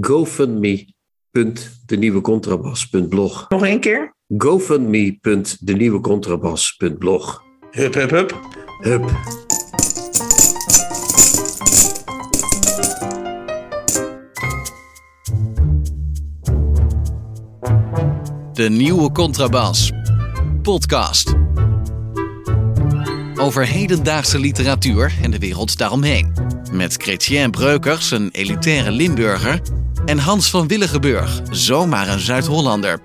gofundme.denieuwecontrabas.blog. Nog één keer? gofundme.denieuwecontrabas.blog. Hup, hup, hup. Hup. De nieuwe Contrabas. Podcast. Over hedendaagse literatuur en de wereld daaromheen. Met Chrétien Breukers, een elitaire Limburger. En Hans van Willigenburg, zomaar een Zuid-Hollander.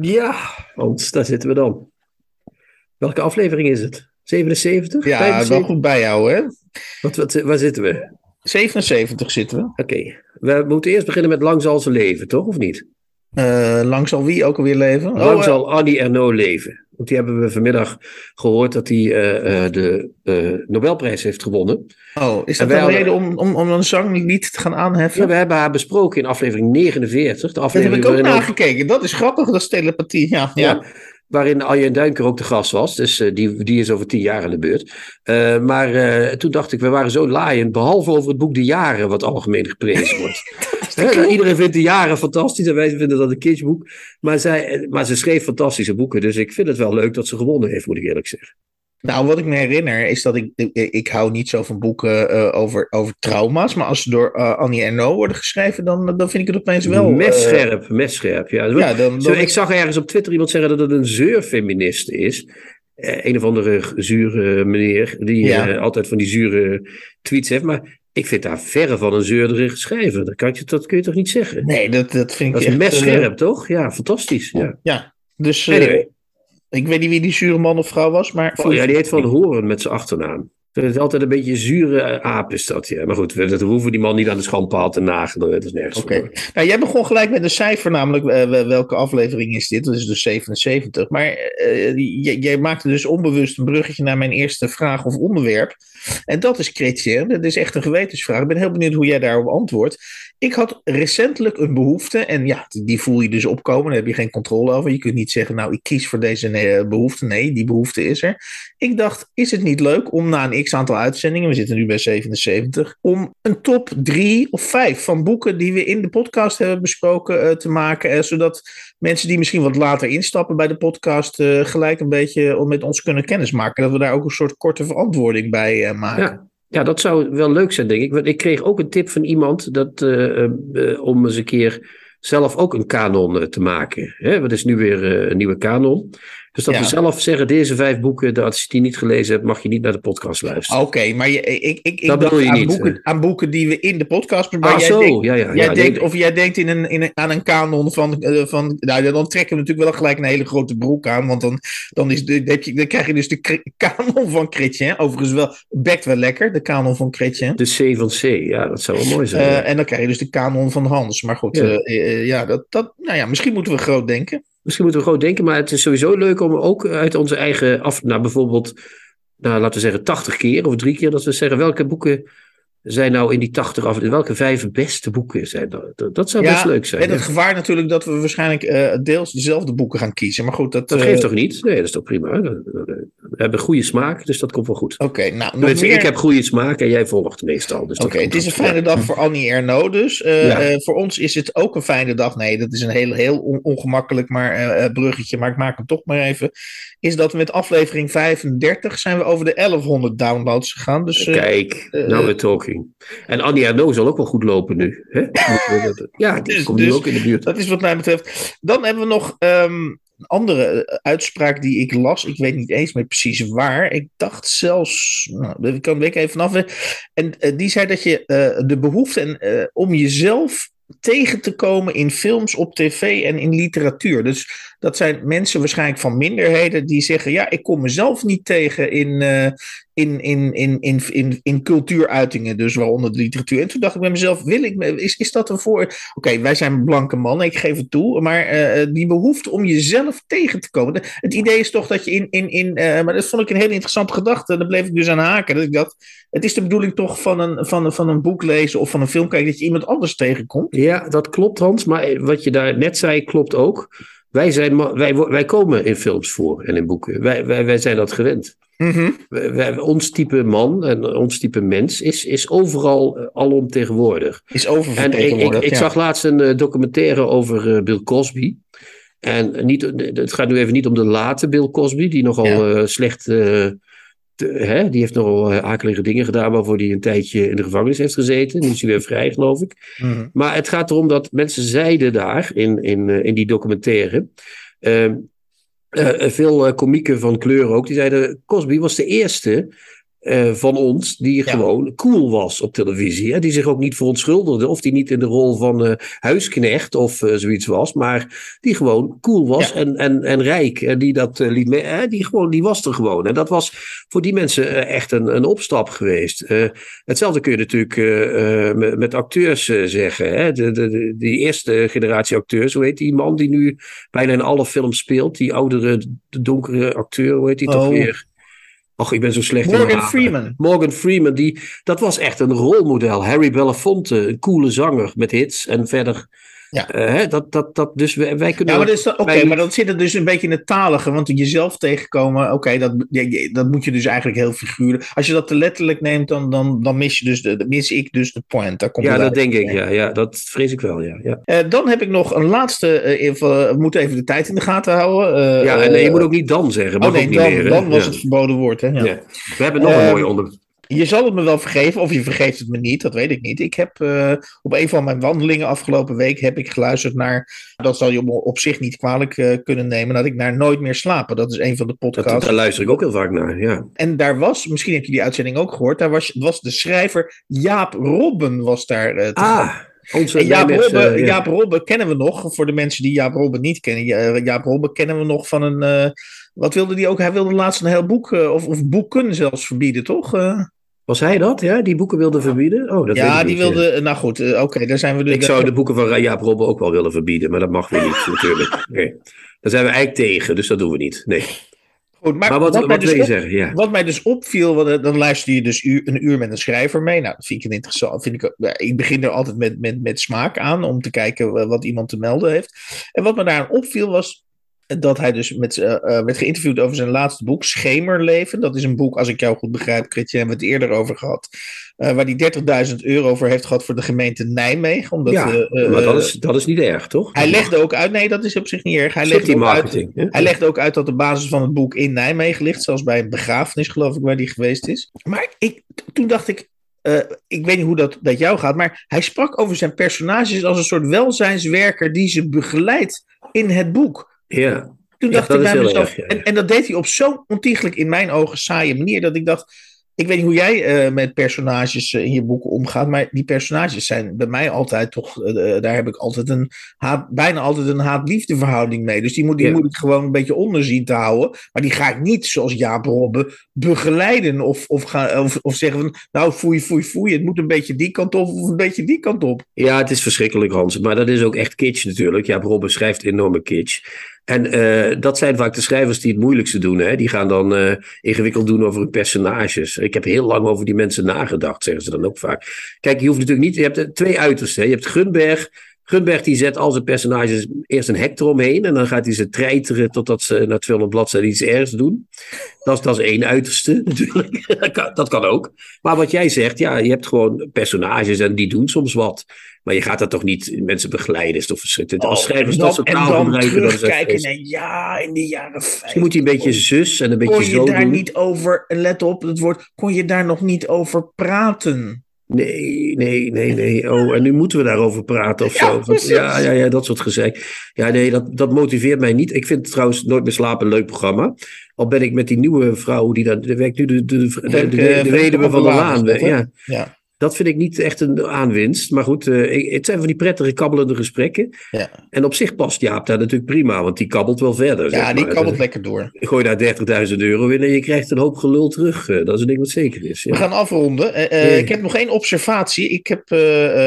Ja, Hans, daar zitten we dan. Welke aflevering is het? 77? Ja, 75? wel goed bij jou, hè? Wat, wat, waar zitten we? 77 zitten we. Oké, we moeten eerst beginnen met Lang zal ze leven, toch? Of niet? Eh, lang zal wie ook alweer leven? Lang eh, zal Annie Ernaux leven. Want die hebben we vanmiddag gehoord dat hij eh, de Nobelprijs heeft gewonnen. oh, is dat een hadden- reden om, om, om een zanglied te gaan aanheffen? Ja, we hebben haar besproken in aflevering 49. De dat heb aflevering ik ook nagekeken. Dat is grappig, dat is telepathie. Ja, ja. ja, waarin Arjen Duinker ook de gast was. Dus eh, die, die is over tien jaar aan de beurt. Eh, maar eh, toen dacht ik, we waren zo laaiend. Behalve over het boek De Jaren, wat algemeen geprezen wordt. Nou, iedereen vindt De Jaren fantastisch en wij vinden dat een kitschboek. Maar, zij, maar ze schreef fantastische boeken. Dus ik vind het wel leuk dat ze gewonnen heeft, moet ik eerlijk zeggen. Nou, wat ik me herinner is dat ik, ik, ik hou niet zo van boeken eh, over, over trauma's, maar als ze door eh, Annie Ernaux worden geschreven, dan, dan vind ik het opeens wel... eh, Messcherp, messcherp. Ja. ja, dan, ik zag ergens op Twitter iemand zeggen dat het een zeurfeminist is. Een of andere zure meneer die Ja. altijd van die zure tweets heeft. Maar ik vind daar verre van een zeurderig schrijven. Dat, kan je, dat kun je toch niet zeggen? nee, dat, dat vind ik Dat is messcherp, toch? Ja, fantastisch. Ja. ja, dus Anyway. Ik weet niet wie die zure man of vrouw was, maar... Oh, ja, die heet Van Horen met zijn achternaam. Het altijd een beetje een zure eh, aap is dat, ja. Maar goed, we, dat hoeven die man niet aan de schandpaal te nagelen. Dat is nergens Oké. Nou, jij begon gelijk met een cijfer, namelijk eh, wel- welke aflevering is dit? Dat is dus 77. Maar eh, jij- jij maakte dus onbewust een bruggetje naar mijn eerste vraag of onderwerp. En dat is chrétien. Dat is echt een gewetensvraag. Ik ben heel benieuwd hoe jij daarop antwoordt. Ik had recentelijk een behoefte, en ja, die- voel je dus opkomen, daar heb je geen controle over. Je kunt niet zeggen, nou, ik kies voor deze eh, behoefte. Nee, die behoefte is er. Ik dacht, is het niet leuk om na een x aantal uitzendingen, we zitten nu bij 77, om een top 3 of 5 van boeken die we in de podcast hebben besproken eh, te maken, eh, zodat mensen die misschien wat later instappen bij de podcast eh, gelijk een beetje met ons kunnen kennismaken. Dat we daar ook een soort korte verantwoording bij eh, maken. Ja. Dat zou wel leuk zijn, denk ik. Want ik kreeg ook een tip van iemand dat, eh, om eens een keer zelf ook een kanon te maken. Hè? Wat is nu weer een nieuwe kanon? Dus dat Ja. we zelf zeggen, deze vijf boeken, dat als je die niet gelezen hebt, mag je niet naar de podcast luisteren. Oké, maar je, ik, ik, ik Dat je aan, niet, boeken, eh. aan boeken die we in de podcast bespreken. ah, jij zo. denkt- ja, ja. Jij ja, denkt, of jij denkt in een, in een, aan een kanon van, eh, van. Nou, dan trekken we natuurlijk wel gelijk een hele grote broek aan. Want dan, dan, is de, dan krijg je dus de kanon van Chrétien. Overigens wel, bekt wel lekker, de kanon van Chrétien. De C van C, ja, dat zou wel mooi zijn. Eh, en dan krijg je dus de kanon van Hans. Maar goed, Ja. ja, dat, dat, nou ja, misschien moeten we groot denken. Misschien moeten we gewoon denken, maar het is sowieso leuk om ook uit onze eigen af, nou bijvoorbeeld, nou, laten we zeggen 80 keer of drie keer, dat we zeggen welke boeken zijn nou in die 80 af, welke vijf beste boeken zijn dat? Dat, dat zou Ja, best leuk zijn. En het ja. gevaar natuurlijk dat we waarschijnlijk eh, deels dezelfde boeken gaan kiezen. Maar goed, dat. Dat eh, geeft toch niet? Nee, dat is toch prima. We hebben goede smaak, dus dat komt wel goed. Oké, nou, nog Tenminste, meer... Ik heb goede smaak en jij volgt meestal. Dus Oké, het is een fijne dag voor Annie Ernaux dus. Eh, Ja. eh, voor ons is het ook een fijne dag. Nee, dat is een heel, heel on- ongemakkelijk maar, eh, bruggetje, maar ik maak hem toch maar even. Is dat we met aflevering 35 zijn we over de 1100 downloads gegaan. Dus Kijk, nou we're talking. En Annie Arnaud zal ook wel goed lopen nu. Hè? Ja, die Dus- komt nu dus- ook in de buurt. dat is wat mij betreft. Dan hebben we nog ehm, een andere eh, uitspraak die ik las. Ik weet niet eens meer precies waar. Ik dacht zelfs, nou, ik kan ik even vanaf. En eh, die zei dat je eh, de behoefte en, om jezelf tegen te komen in films, op tv en in literatuur. Dus dat zijn mensen waarschijnlijk van minderheden die zeggen: Ja, ik kom mezelf niet tegen in, eh, in, in, in, in, in, in cultuuruitingen, dus waaronder de literatuur. En toen dacht ik bij mezelf, wil ik, is, is dat een voor... Oké, wij zijn blanke mannen, ik geef het toe, maar uh, die behoefte om jezelf tegen te komen. Het idee is toch dat je in... in, in uh, maar dat vond ik een hele interessante gedachte, daar bleef ik dus aan haken. Dat ik dacht, het is de bedoeling toch van een, van, van een boek lezen of van een film kijken, dat je iemand anders tegenkomt. Ja, dat klopt Hans, maar wat je daar net zei klopt ook. Wij, zijn, wij, wij komen in films voor en in boeken. Wij, wij, wij zijn dat gewend. Mm wij, ons type man en ons type mens is, is overal uh, alomtegenwoordig. Is oververtegenwoordigd, En ik, ik, ik zag laatst een uh, documentaire over uh, Bill Cosby. En niet, het gaat nu even niet om de late Bill Cosby, die nogal ja. slecht... Hè, die heeft nogal akelige dingen gedaan waarvoor hij een tijdje in de gevangenis heeft gezeten. Nu is hij weer vrij, geloof ik. Mm -hmm. Maar het gaat erom dat mensen zeiden daar in, in, in die documentaire. Uh, uh, veel komieken van kleur ook, die zeiden: Cosby was de eerste uh, van ons die ja. gewoon cool was op televisie. Hè? Die zich ook niet verontschuldigde, of die niet in de rol van huisknecht of zoiets was, maar die gewoon cool was ja. en, en, en rijk. En die dat liet mee, hè? Die, gewoon, die was er gewoon. En dat was voor die mensen echt een, een opstap geweest. hetzelfde kun je natuurlijk met, met, acteurs zeggen. Hè? De, de, de, die eerste generatie acteurs, hoe heet die man die nu bijna in alle films speelt? Die oudere, de donkere acteur, hoe heet die oh. toch weer? Och, ik ben zo slecht Morgan in Freeman. Morgan Freeman, die, dat was echt een rolmodel. Harry Belafonte, een coole zanger met hits. En verder, ja. Uh, hè, dat, dat, dat, dus wij, wij kunnen... Ja, maar, dat, oké, wij... maar dan zit het dus een beetje in het talige. Want jezelf tegenkomen, oké, okay, dat, dat moet je dus eigenlijk heel figuurlijk... Als je dat te letterlijk neemt, dan, dan, dan mis, je dus de, mis ik dus de point. Daar komt ja, dat denk ik, ja, ja. Dat vrees ik wel, ja. ja. Uh, dan heb ik nog een laatste... Uh, we moeten even de tijd in de gaten houden. ja, en nee, je moet ook niet dan zeggen. Mag oh nee, ook niet dan, meer, dan was ja. het verboden woord, hè. Ja. We hebben nog een mooi onder je zal het me wel vergeven, of je vergeeft het me niet, dat weet ik niet. Ik heb uh, op een van mijn wandelingen afgelopen week heb ik geluisterd naar, dat zal je op zich niet kwalijk uh, kunnen nemen, dat ik naar Nooit meer slapen. Dat is een van de podcasts. Dat, daar luister ik ook heel vaak naar, ja. En daar was, misschien heb je die uitzending ook gehoord, daar was, was de schrijver Jaap Robben was daar uh, te Ah. Onze en Jaap, Robben, ja. Jaap Robben kennen we nog, voor de mensen die Jaap Robben niet kennen. Ja, Jaap Robben kennen we nog van een, uh, wat wilde die ook? Hij wilde laatst een heel boek, uh, of, of boeken zelfs verbieden, toch? Was hij dat, ja? Die boeken wilde verbieden? Oh, dat weet ja, ik die niet, wilde, nou goed, uh, oké, daar zijn we dus. Ik zou de boeken van Jaap Robben ook wel willen verbieden, maar dat mag weer niet, natuurlijk. Nee. Daar zijn we eigenlijk tegen, dus dat doen we niet. Nee. Goed, maar, Maar wat, wat, mij wil dus je op- zeggen? Ja. Wat mij dus opviel, want eh, dan luister je dus uur- een uur met een schrijver mee. Nou, dat vind ik een interessant. Vind ik, ik begin er altijd met, met, met smaak aan om te kijken eh, wat iemand te melden heeft. En wat me daar opviel was dat hij dus met, eh, werd geïnterviewd over zijn laatste boek, Schemerleven. Dat is een boek, als ik jou goed begrijp, Chrétien, hebben we het eerder over gehad. eh, waar hij 30.000 euro voor heeft gehad voor de gemeente Nijmegen. Omdat, ja, maar dat is, dat is niet erg, toch? Hij legde ook uit, nee, dat is op zich niet erg. Hij legde, ook uit, hè? hij legde ook uit dat de basis van het boek in Nijmegen ligt. Zelfs bij een begrafenis, geloof ik, waar die geweest is. Maar ik, toen dacht ik, ik weet niet hoe dat met jou gaat, maar hij sprak over zijn personages als een soort welzijnswerker die ze begeleidt in het boek. Ja. Toen Ja, dacht dat ik bij mezelf, erg, ja. en, en dat deed hij op zo'n ontiegelijk in mijn ogen saaie manier, dat ik dacht, ik weet niet hoe jij eh, met personages eh, in je boeken omgaat, maar die personages zijn bij mij altijd toch, eh, daar heb ik altijd een haat, bijna altijd een haat-liefde verhouding mee. Dus die, moet, die Ja. moet ik gewoon een beetje onder zien te houden. Maar die ga ik niet, zoals Jaap Robben, begeleiden of, of, gaan, of, of zeggen van, nou foei, foei, foei, het moet een beetje die kant op of een beetje die kant op. Ja, het is verschrikkelijk, Hans. Maar dat is ook echt kitsch natuurlijk. Ja, Robben schrijft enorme kitsch. En eh, dat zijn vaak de schrijvers die het moeilijkste doen. Hè? Die gaan dan eh, ingewikkeld doen over hun personages. Ik heb heel lang over die mensen nagedacht, zeggen ze dan ook vaak. Kijk, je hoeft natuurlijk niet... Je hebt eh, twee uitersten. Hè? Je hebt Gunberg. Gunberg die zet al zijn personages eerst een hek eromheen. En dan gaat hij ze treiteren totdat ze na 200 bladzijden iets ergs doen. Dat is, dat is één uiterste natuurlijk. dat, kan, dat kan ook. Maar wat jij zegt, ja, je hebt gewoon personages en die doen soms wat. Maar je gaat dat toch niet mensen begeleiden, is toch verschrikkelijk. Als schrijvers en dat soort taal dan gebruiken, terugkijken en ja, in de jaren 50. Misschien moet hij een beetje zus en een beetje kon je zo daar doen. niet over, let op het woord, kon je daar nog niet over praten? Nee, nee, nee, nee. Oh, en nu moeten we daarover praten of Ja, zo. precies. Ja, ja, ja, dat soort gezeik. Ja, nee, dat, dat motiveert mij niet. Ik vind trouwens Nooit meer slapen een leuk programma. Al ben ik met die nieuwe vrouw, die dan, die werkt nu de, de, de, de, weduwe van de Laan? Ja. Dat vind ik niet echt een aanwinst. Maar goed, uh, het zijn van die prettige kabbelende gesprekken. Ja. En op zich past Jaap daar natuurlijk prima, want die kabbelt wel verder. Ja, die kabbelt lekker door. Gooi daar 30.000 euro in en je krijgt een hoop gelul terug. Uh, dat is een ding wat zeker is. Ja. We gaan afronden. Uh, ik heb nog één observatie. Ik heb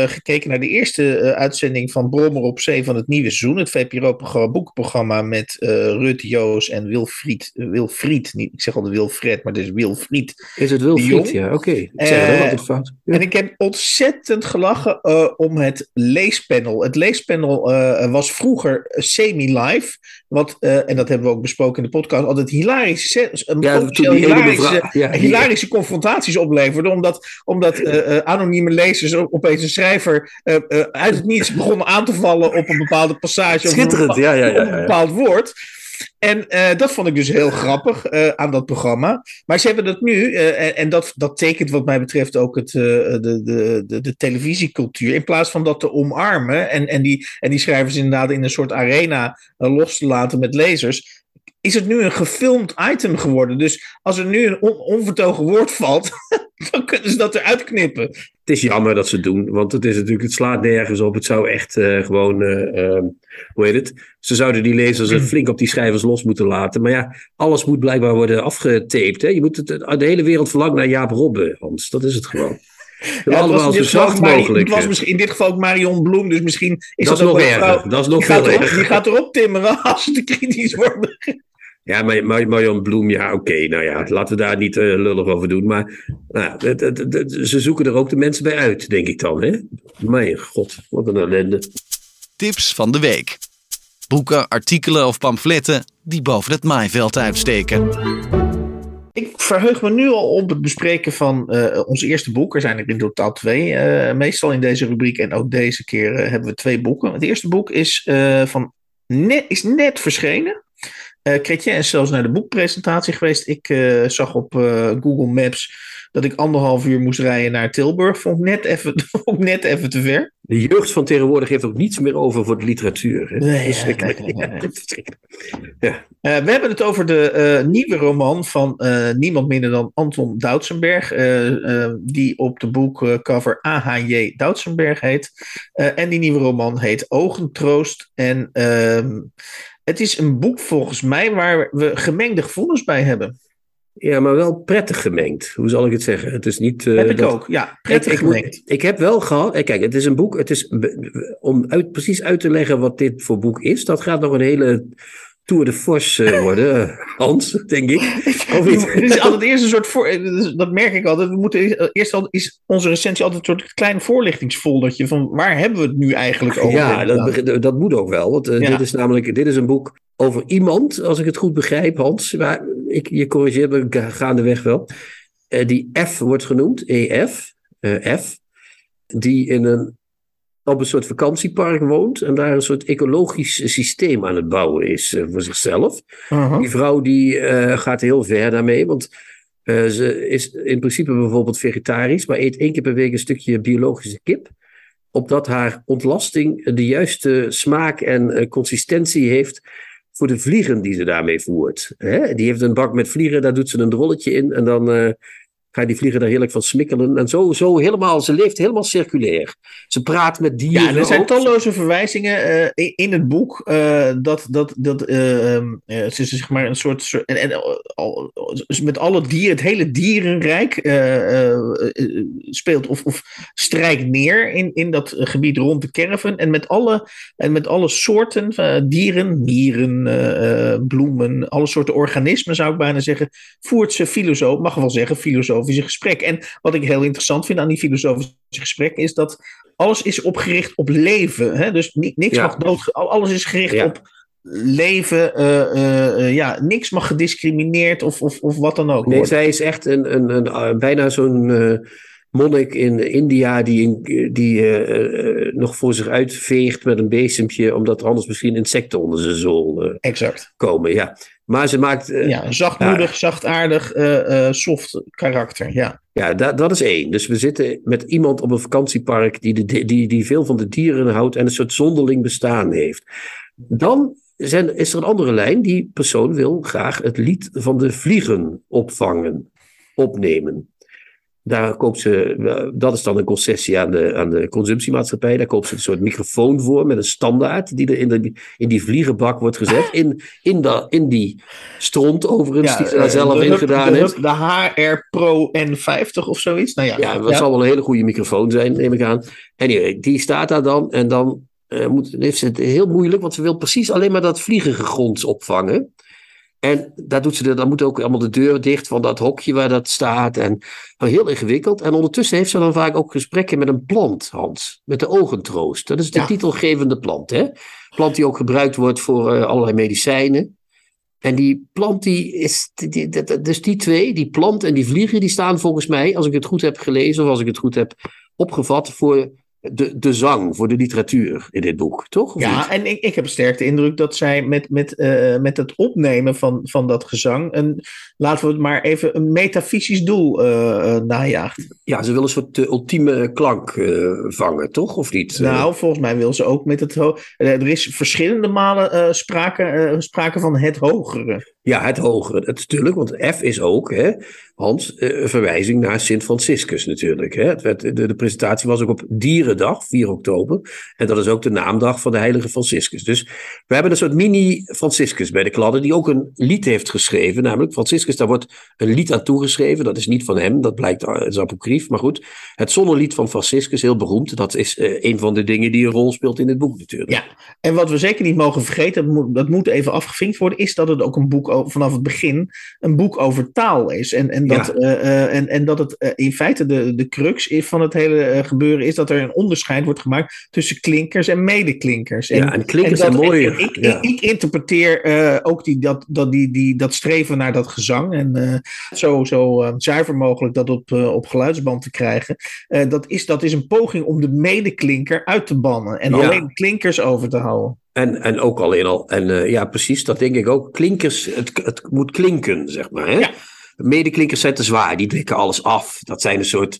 gekeken naar de eerste uitzending van Brommer op Zee van het nieuwe seizoen. Het VPRO-programma, boekprogramma met Rut Joos en Wilfried. Wilfried, niet, ik zeg al de Wilfred, maar het is Wilfried. Is het Wilfried, ja, oké. Okay. Ik zeg dat altijd fout. Ja. Ik heb ontzettend gelachen uh, om het leespanel. Het leespanel uh, was vroeger semi-live. Wat, uh, en dat hebben we ook besproken in de podcast. Altijd hilarische, ja, hilarische, ja, hilarische confrontaties opleverde. Omdat, omdat anonieme lezers opeens een schrijver uit het niets begonnen aan te vallen op een bepaalde passage. Schitterend, of een, ja, ja, ja, Op een bepaald woord. En uh, dat vond ik dus heel grappig uh, aan dat programma. Maar ze hebben dat nu, en, en dat, dat tekent wat mij betreft ook het, de, de, de, de televisiecultuur. In plaats van dat te omarmen en, en, die, en die schrijvers inderdaad in een soort arena los te laten met lezers. Is het nu een gefilmd item geworden? Dus als er nu een on, onvertogen woord valt, dan kunnen ze dat eruit knippen. Het is jammer dat ze het doen, want het, is natuurlijk, het slaat nergens op. Het zou echt gewoon, hoe heet het? Ze zouden die lezers het flink op die schrijvers los moeten laten. Maar ja, alles moet blijkbaar worden afgetaped. Hè? Je moet het, de hele wereld verlangt naar Jaap Robbe, Hans. Dat is het gewoon. Ja, allemaal zo zacht mogelijk. Het was misschien in dit geval ook Marion Bloem, dus misschien is dat, dat nog erger. Dat is nog die veel erger. die gaat erop timmeren als ze te kritisch worden. Ja, maar Marion Bloem, ja, oké. Okay, nou ja, laten we daar niet uh, lullig over doen. Maar nou, de, de, de, ze zoeken er ook de mensen bij uit, denk ik dan. Hè? Mijn god, wat een ellende. Tips van de week. Boeken, artikelen of pamfletten die boven het maaiveld uitsteken. Ik verheug me nu al op het bespreken van uh, ons eerste boek. Er zijn er in totaal twee, uh, meestal in deze rubriek. En ook deze keer uh, hebben we twee boeken. Het eerste boek is, van net, is net verschenen. Uh, Chrétien is zelfs naar de boekpresentatie geweest. Ik zag op Google Maps dat ik anderhalf uur moest rijden naar Tilburg. Vond ik net even, ik net even te ver. De jeugd van tegenwoordig heeft ook niets meer over voor de literatuur. Hè? Nee. Ja. Ja. Uh, we hebben het over de nieuwe roman van niemand minder dan Anton Doutsenberg. die op de boekcover A.H.J. Doutsenberg heet. en die nieuwe roman heet Ogentroost. En ehm, het is een boek volgens mij waar we gemengde gevoelens bij hebben. Ja, maar wel prettig gemengd. Hoe zal ik het zeggen? Het is niet. Uh, heb ik dat... ook, ja. Prettig ik, gemengd. Ik, ik, heb wel gehad. Kijk, het is een boek. Het is, om uit, precies uit te leggen wat dit voor boek is, dat gaat nog een hele Tour de Force uh, worden, Hans, denk ik. Of niet? Het is altijd eerst een soort. Voor, dat merk ik altijd. We moeten eerst al is onze recensie altijd een soort klein voorlichtingsfoldertje van waar hebben we het nu eigenlijk over? Ja, dat, dat moet ook wel. Want uh, ja. dit is namelijk dit is een boek over iemand, als ik het goed begrijp, Hans. Maar ik, je corrigeert me gaandeweg wel. Uh, die F wordt genoemd, EF, F. Die in een op een soort vakantiepark woont en daar een soort ecologisch systeem aan het bouwen is uh, voor zichzelf. Uh -huh. Die vrouw die uh, gaat heel ver daarmee, want uh, ze is in principe bijvoorbeeld vegetarisch, maar eet één keer per week een stukje biologische kip. Opdat haar ontlasting de juiste smaak en consistentie heeft voor de vliegen die ze daarmee voert. Hè? Die heeft een bak met vliegen, daar doet ze een drolletje in en dan ga die vliegen daar heerlijk van smikkelen. En zo, zo helemaal, ze leeft helemaal circulair. Ze praat met dieren. Ja, er zijn ook. talloze verwijzingen uh, in, in, het boek. Uh, dat dat, dat uh, het is zeg maar een soort. soort en, en al, met alle dieren, het hele dierenrijk speelt of, of strijkt neer in, in dat gebied rond de caravan. En met alle, en met alle soorten dieren, mieren, bloemen, alle soorten organismen zou ik bijna zeggen, voert ze filosoof, mag wel zeggen, filosofische gesprek. En wat ik heel interessant vind aan die filosofische gesprekken is dat alles is opgericht op leven. Hè? Dus niks Ja. mag dood, alles is gericht Ja. op leven. eh, eh, eh, ja, niks mag gediscrimineerd of, of, of wat dan ook. Nee, worden. zij is echt een, een, een, bijna zo'n monnik in India die, die nog voor zich uitveegt met een bezempje, omdat er anders misschien insecten onder zijn zool Exact. komen. Ja. Maar ze maakt. eh, Ja, zachtmoedig, zachtaardig, eh, eh, soft karakter. Ja. Ja, dat, dat is één. Dus we zitten met iemand op een vakantiepark die, de, die, die veel van de dieren houdt en een soort zonderling bestaan heeft. Dan zijn, is er een andere lijn. Die persoon wil graag het lied van de vliegen opvangen, opnemen. Daar koopt ze, dat is dan een concessie aan de, aan de consumptiemaatschappij. Daar koopt ze een soort microfoon voor met een standaard die er in, de, in die vliegenbak wordt gezet. In, in, in die stront overigens, die ze daar zelf in gedaan heeft. De HR Pro N50 of zoiets. Nou ja, Ja, dat zal wel een hele goede microfoon zijn, neem ik aan. Anyway, die staat daar dan en dan uh, moet, heeft ze het heel moeilijk, want ze wil precies alleen maar dat vliegengegrond opvangen. En daar doet ze, dan moet ook allemaal de deur dicht van dat hokje waar dat staat. En nou, heel ingewikkeld. En ondertussen heeft ze dan vaak ook gesprekken met een plant, Hans. Met de ogentroost. Dat is de Ja. titelgevende plant. Hè? Plant die ook gebruikt wordt voor eh, allerlei medicijnen. En die plant, die is, die, die- dat- dus die twee, die plant en die vliegen, die staan volgens mij, als ik het goed heb gelezen of als ik het goed heb opgevat, voor de, de zang, voor de literatuur in dit boek, toch? Ja, en ik, ik heb sterk de indruk dat zij met, met, eh, met het opnemen van, van dat gezang, een, laten we het maar even, een metafysisch doel eh, najaagt. ja, ze willen een soort ultieme klank vangen, toch? Of niet? Nou, volgens mij wil ze ook met het Er is verschillende malen sprake, sprake van het hogere. Ja, het hogere. Natuurlijk, want F is ook, hè, Hans, eh, een verwijzing naar Sint Franciscus natuurlijk. Hè. Het werd, de, presentatie was ook op Dierendag, 4 oktober. En dat is ook de naamdag van de heilige Franciscus. Dus we hebben een soort mini-Franciscus bij de kladden, die ook een lied heeft geschreven. Namelijk, Franciscus, daar wordt een lied aan toegeschreven. Dat is niet van hem, dat blijkt, dat is apocrief. Maar goed, het zonnelied van Franciscus, heel beroemd. Dat is eh, een van de dingen die een rol speelt in het boek natuurlijk. Ja, en wat we zeker niet mogen vergeten, dat moet, even afgevinkt worden, is dat het ook een boek vanaf het begin een boek over taal is. En, en, dat, Ja. eh, eh, en, en dat het eh, in feite de, de crux is van het hele gebeuren is dat er een onderscheid wordt gemaakt tussen klinkers en medeklinkers. En, Ja, en klinkers en dat- zijn mooier. en ik, Ja. ik, ik interpreteer ook die, dat, dat, die, die, dat streven naar dat gezang en zo, zo zuiver mogelijk dat op, op geluidsband te krijgen. Dat, is, dat is een poging om de medeklinker uit te bannen en Ja. alleen klinkers over te houden. En, en ook alleen al, en eh, ja, precies, dat denk ik ook. Klinkers, het, het moet klinken, zeg maar. Hè? Ja. Medeklinkers zijn te zwaar, die dekken alles af. Dat zijn een soort,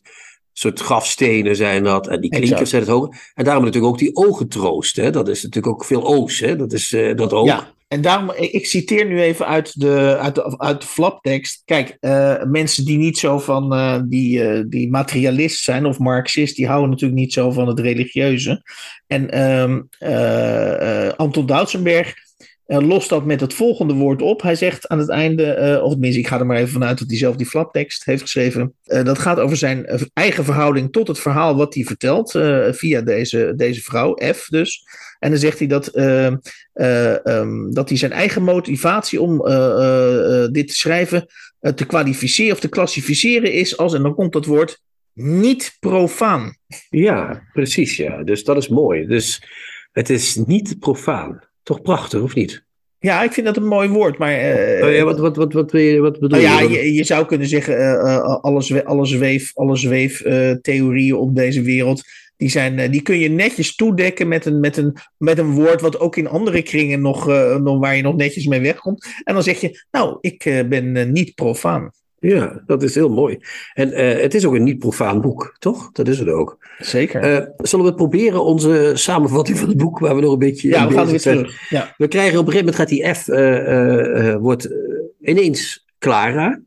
soort grafstenen, zijn dat. En die klinkers Exact. zijn het hoger. En daarom natuurlijk ook die ogentroost. Hè? Dat is natuurlijk ook veel oos, hè? Dat is eh, dat ook. Ja, en daarom, ik citeer nu even uit de, uit de, uit de flaptekst. Kijk, eh, mensen die niet zo van eh, die, die materialist zijn of marxist, die houden natuurlijk niet zo van het religieuze. En ehm, eh, eh, Anton Doutsenberg eh, lost dat met het volgende woord op. Hij zegt aan het einde, eh, of tenminste, ik ga er maar even vanuit dat hij zelf die flaptekst heeft geschreven. Eh, dat gaat over zijn eigen verhouding tot het verhaal wat hij vertelt via deze, deze vrouw, F dus. En dan zegt hij dat, eh, eh, ehm, dat hij zijn eigen motivatie om dit te schrijven te kwalificeren of te klassificeren is als, en dan komt dat woord, niet profaan. Ja, precies, ja. Dus dat is mooi. Dus het is niet profaan. Toch prachtig, of niet? Ja, ik vind dat een mooi woord, maar... eh, Oh ja, wat, wat, wat, wat, wil je- wat bedoel Nou ja, je? je, je zou kunnen zeggen, eh, eh, alle, zwe- alle zweef, alle zweef eh, theorieën op deze wereld, die, zijn, die kun je netjes toedekken met een, met, een, met een woord wat ook in andere kringen nog, nog, waar je nog netjes mee wegkomt. En dan zeg je, nou, ik ben niet profaan. Ja, dat is heel mooi. En eh, het is ook een niet-profaan boek, toch? Dat is het ook. Zeker. Eh, zullen we proberen onze samenvatting van het boek, waar we nog een beetje ja, we gaan weer terug. Ja. We krijgen op een gegeven moment gaat die F, eh, wordt ineens Clara.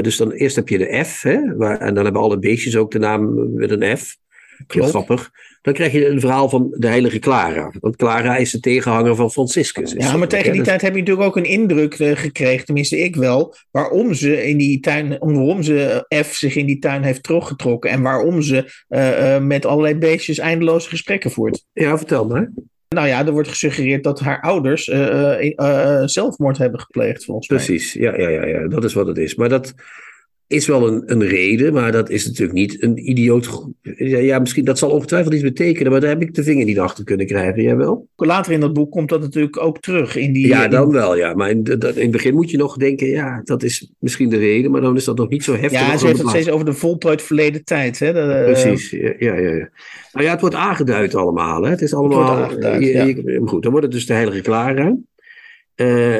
Dus dan eerst heb je de F, hè, waar, en dan hebben alle beestjes ook de naam met een F. Heel Klopt. grappig. Dan krijg je een verhaal van de heilige Clara. Want Clara is de tegenhanger van Franciscus. is Ja, maar tegen die Dus- tijd heb je natuurlijk ook een indruk eh, gekregen, tenminste ik wel, waarom ze in die tuin, om- waarom ze eh, F zich in die tuin heeft teruggetrokken en waarom ze eh, met allerlei beestjes eindeloze gesprekken voert. Ja, vertel maar. Nou ja, er wordt gesuggereerd dat haar ouders zelfmoord hebben gepleegd, volgens mij. Precies, ja, ja, ja, ja, dat is wat het is. Maar dat is wel een, een reden, maar dat is natuurlijk niet een idioot. Ja, ja, misschien dat zal ongetwijfeld iets betekenen, maar daar heb ik de vinger niet achter kunnen krijgen. Jij wel? Later in dat boek komt dat natuurlijk ook terug. In die, Ja, in- dan wel, ja. Maar in, dat- in het begin moet je nog denken, ja, dat is misschien de reden, maar dan is dat nog niet zo heftig. ja, ze heeft het steeds over de voltooid verleden tijd. Hè? Eh, Precies, ja, ja, ja. ja. Nou ja, het wordt aangeduid allemaal. Hè. Het is allemaal. wordt aangeduid, je- ja. je- maar goed, dan wordt het dus de Heilige Clara. Eh,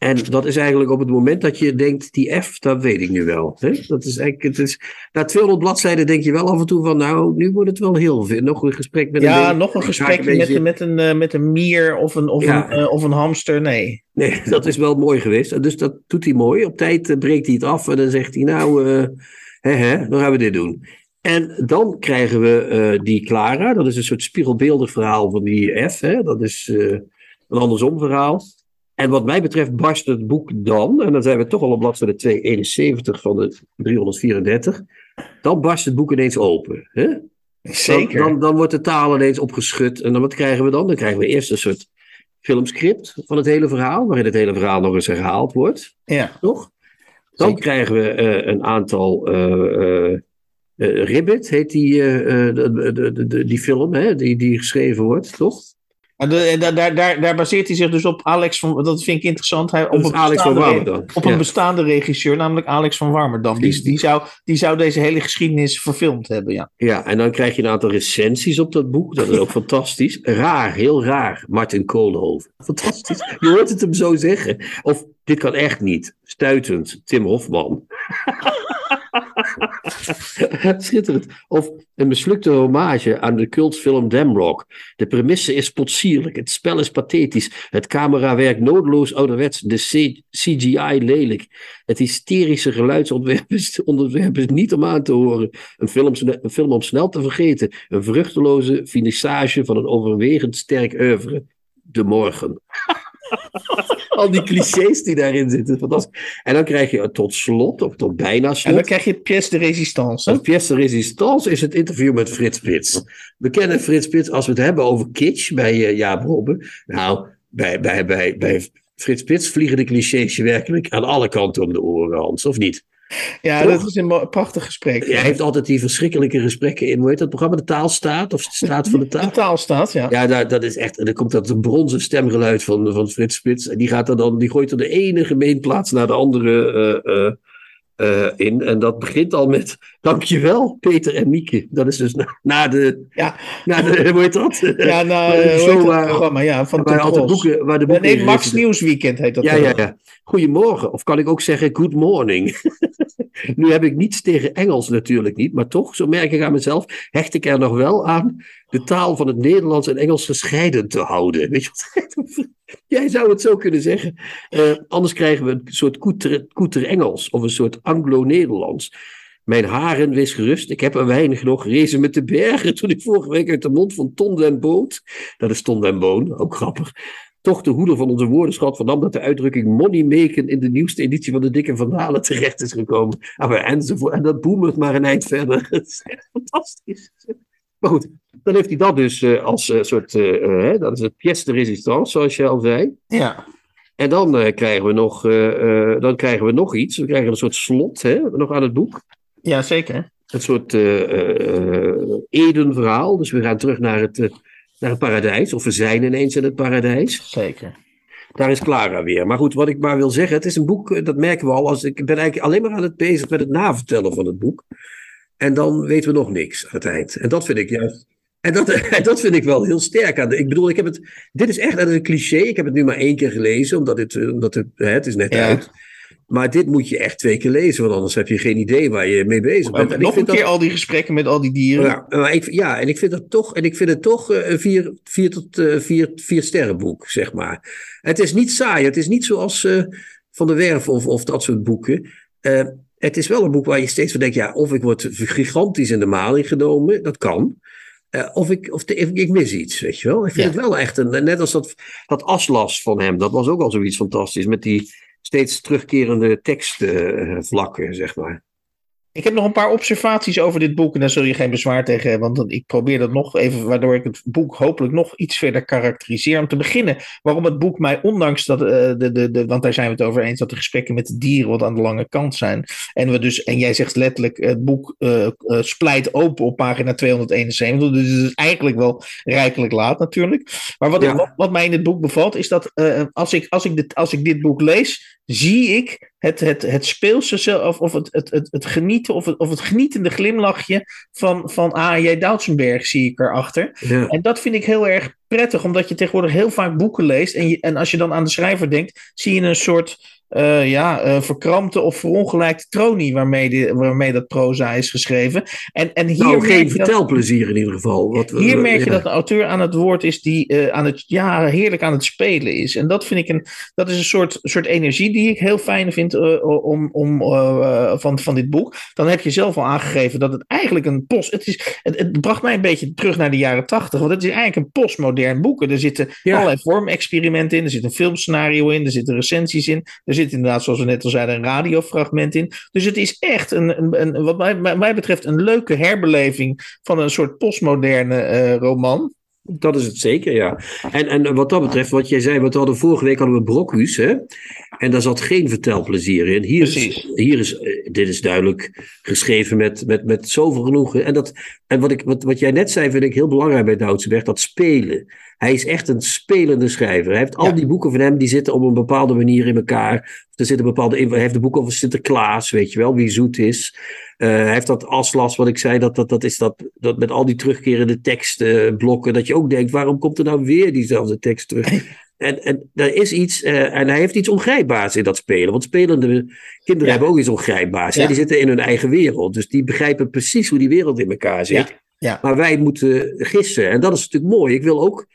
En dat is eigenlijk op het moment dat je denkt, die F, dat weet ik nu wel. Hè? Dat is eigenlijk, het is, na 200 bladzijden denk je wel af en toe van, nou, nu wordt het wel heel veel. Nog een gesprek met ja, een... nog een gesprek met, met, met, een, uh, met een mier of een, of, ja. een, uh, of een hamster, nee. Nee, dat is wel mooi geweest. Dus dat doet hij mooi. Op tijd uh, breekt hij het af en dan zegt hij, nou, hè, hè, dan gaan we dit doen. En dan krijgen we die Clara, dat is een soort spiegelbeeldig verhaal van die F. Hè? Dat is een andersom verhaal. En wat mij betreft barst het boek dan, en dan zijn we toch al op bladzijde 271 van de 334, dan barst het boek ineens open. Hè? Zeker. Dan, dan, dan, wordt de taal ineens opgeschud. En dan wat krijgen we dan? Dan krijgen we eerst een soort filmscript van het hele verhaal, waarin het hele verhaal nog eens herhaald wordt. Ja. Toch? Dan Zeker. krijgen we uh, een aantal. Uh, uh, Ribbit heet die, de, de, de, die film, hè, die, die geschreven wordt, toch? Daar, daar, daar baseert hij zich dus op Alex van. Dat vind ik interessant. Hij, op, een Alex van Warmerdam. Op een ja. bestaande regisseur, namelijk Alex van Warmerdam. Die, die, zou, die zou deze hele geschiedenis verfilmd hebben. Ja. ja, en dan krijg je een aantal recensies op dat boek. Dat is ook fantastisch. Raar, heel raar. Martin Koolhoven. Fantastisch. Je hoort het hem zo zeggen. Of dit kan echt niet. Stuitend. Tim Hofman. Schitterend. Of een mislukte hommage aan de cultfilm Damrock. De premisse is potsierlijk, het spel is pathetisch, het camerawerk nodeloos ouderwets, de CGI lelijk. Het hysterische geluidsontwerp is, niet om aan te horen. Een film, een film om snel te vergeten. Een vruchteloze finissage van een overwegend sterk oeuvre. De morgen. Al die clichés die daarin zitten. Fantastisch. En dan krijg je tot slot, of tot bijna slot. En dan krijg je pièce de résistance. Een pièce de résistance is het interview met Frits Spits. We kennen Frits Spits als we het hebben over kitsch bij uh, Jaap Robben. Nou, bij, bij, bij, bij Frits Spits vliegen de clichés je werkelijk aan alle kanten om de oren, Hans, of niet? Ja, Toch? dat is een prachtig gesprek. Hij heeft altijd die verschrikkelijke gesprekken in. Hoe heet dat programma? De Taalstaat? Of de Staat van de Taal? De Taalstaat, ja. Ja, daar, dat is echt. En dan komt dat een bronzen stemgeluid van, van Frits Spits. En die, gaat er dan, die gooit er de ene gemeenplaats naar de andere uh, uh, uh, in. En dat begint al met. Dankjewel, Peter en Mieke. Dat is dus na, na de. Ja. Na de. Hoe heet dat? Ja, show waar, programma. Ja, van waar, altijd boeken, waar de boeken. Nee, Max Nieuwsweekend heet dat. Ja, ja, ja. Goedemorgen. Of kan ik ook zeggen good morning? nu heb ik niets tegen Engels natuurlijk niet, maar toch, zo merk ik aan mezelf, hecht ik er nog wel aan de taal van het Nederlands en Engels gescheiden te houden. Weet je wat? Jij zou het zo kunnen zeggen. Uh, anders krijgen we een soort koeter, koeter Engels of een soort Anglo-Nederlands. Mijn haren, wees gerust, ik heb er weinig nog rezen met de bergen toen ik vorige week uit de mond van Ton den Boot, dat is Ton den Boon, ook grappig, toch de hoeder van onze woordenschat vernam dat de uitdrukking money maken in de nieuwste editie van de Dikke Vandalen terecht is gekomen. Maar enzovoort. En dat boemert maar een eind verder. Het is fantastisch. Maar goed, dan heeft hij dat dus uh, als uh, soort, uh, dat is het pièce de résistance, zoals je al zei. Ja. En dan, krijgen we nog, dan krijgen we nog iets. We krijgen een soort slot hè, nog aan het boek. Ja, zeker. Een soort Eden-verhaal. Dus we gaan terug naar het naar het paradijs. Of we zijn ineens in het paradijs. Zeker. Daar is Clara weer. Maar goed, wat ik maar wil zeggen, het is een boek, dat merken we al. Als, ik ben eigenlijk alleen maar aan het bezig met het navertellen van het boek. En dan weten we nog niks aan het eind. En dat vind ik juist. En dat, en dat vind ik wel heel sterk aan. De, ik bedoel, ik heb het. Dit is echt dat is een cliché. Ik heb het nu maar één keer gelezen, omdat het, omdat het, hè, het is net ja. uit. Maar dit moet je echt twee keer lezen, want anders heb je geen idee waar je mee bezig bent. En nog een keer dat... al die gesprekken met al die dieren. Ja, maar ik, ja, en ik vind dat toch, en ik vind het toch een vier, vier tot uh, vier, vier sterrenboek, zeg maar. Het is niet saai, het is niet zoals uh, Van der Werf of, of dat soort boeken. Uh, het is wel een boek waar je steeds van denkt, ja, of ik word gigantisch in de maling genomen, dat kan. Uh, of ik, of de, ik mis iets, weet je wel. Ik vind ja. het wel echt een, net als dat, dat aslas van hem, dat was ook al zoiets fantastisch met die steeds terugkerende tekstvlakken, zeg maar. Ik heb nog een paar observaties over dit boek en daar zul je geen bezwaar tegen hebben, want ik probeer dat nog even, waardoor ik het boek hopelijk nog iets verder karakteriseer. Om te beginnen, waarom het boek mij, ondanks dat, uh, de, de, de, want daar zijn we het over eens, dat de gesprekken met de dieren wat aan de lange kant zijn. En we dus, en jij zegt letterlijk, het boek uh, uh, splijt open op pagina 271, dus het is eigenlijk wel rijkelijk laat natuurlijk. Maar wat, ja. wat, wat mij in het boek bevalt, is dat als, ik, als, ik dit, als ik dit boek lees, zie ik het, het, het speelse of, of het, het, het, het genieten of het, of het genietende glimlachje van, van A.J. Doutsenberg zie ik erachter. Ja. En dat vind ik heel erg prettig, omdat je tegenwoordig heel vaak boeken leest. En, je, en als je dan aan de schrijver denkt, zie je een soort uh, ja, uh, verkrampte of verongelijkte tronie waarmee, waarmee dat proza is geschreven. En, en hier nou, geen vertelplezier in ieder geval. Wat, hier merk je dat de auteur aan het woord is die uh, aan het, ja, heerlijk aan het spelen is. En dat vind ik een, dat is een soort, soort energie die ik heel fijn vind om, om, van, van dit boek. Dan heb je zelf al aangegeven dat het eigenlijk een post, het, is, het, het bracht mij een beetje terug naar de jaren tachtig, want het is eigenlijk een postmodern boek. Er zitten ja. allerlei vormexperimenten in, er zit een filmscenario in, er zitten recensies in, er zit inderdaad, zoals we net al zeiden, een radiofragment in. Dus het is echt, een, een, wat mij, mij, betreft, een leuke herbeleving van een soort postmoderne uh, roman. Dat is het zeker, ja. En, en wat dat betreft, wat jij zei, we hadden vorige week hadden we Brokhuis, hè? En daar zat geen vertelplezier in. Hier is, hier is, eh, dit is duidelijk geschreven met, met, met zoveel genoegen. En, dat, en wat, ik, wat, wat jij net zei, vind ik heel belangrijk bij Doutsenberg, dat spelen. Hij is echt een spelende schrijver. Hij heeft al die boeken van hem, die zitten op een bepaalde manier in elkaar. Er zit een bepaalde, hij heeft de boek over Sinterklaas, weet je wel, wie zoet is. Uh, hij heeft dat aslas, wat ik zei, dat, dat, dat is dat, dat met al die terugkerende tekstblokken, dat je ook denkt, waarom komt er nou weer diezelfde tekst terug? En, en er is iets, uh, en hij heeft iets ongrijpbaars in dat spelen. Want spelende kinderen hebben ook iets ongrijpbaars. Die zitten in hun eigen wereld. Dus die begrijpen precies hoe die wereld in elkaar zit. Ja. Maar wij moeten gissen. En dat is natuurlijk mooi. Ik wil ook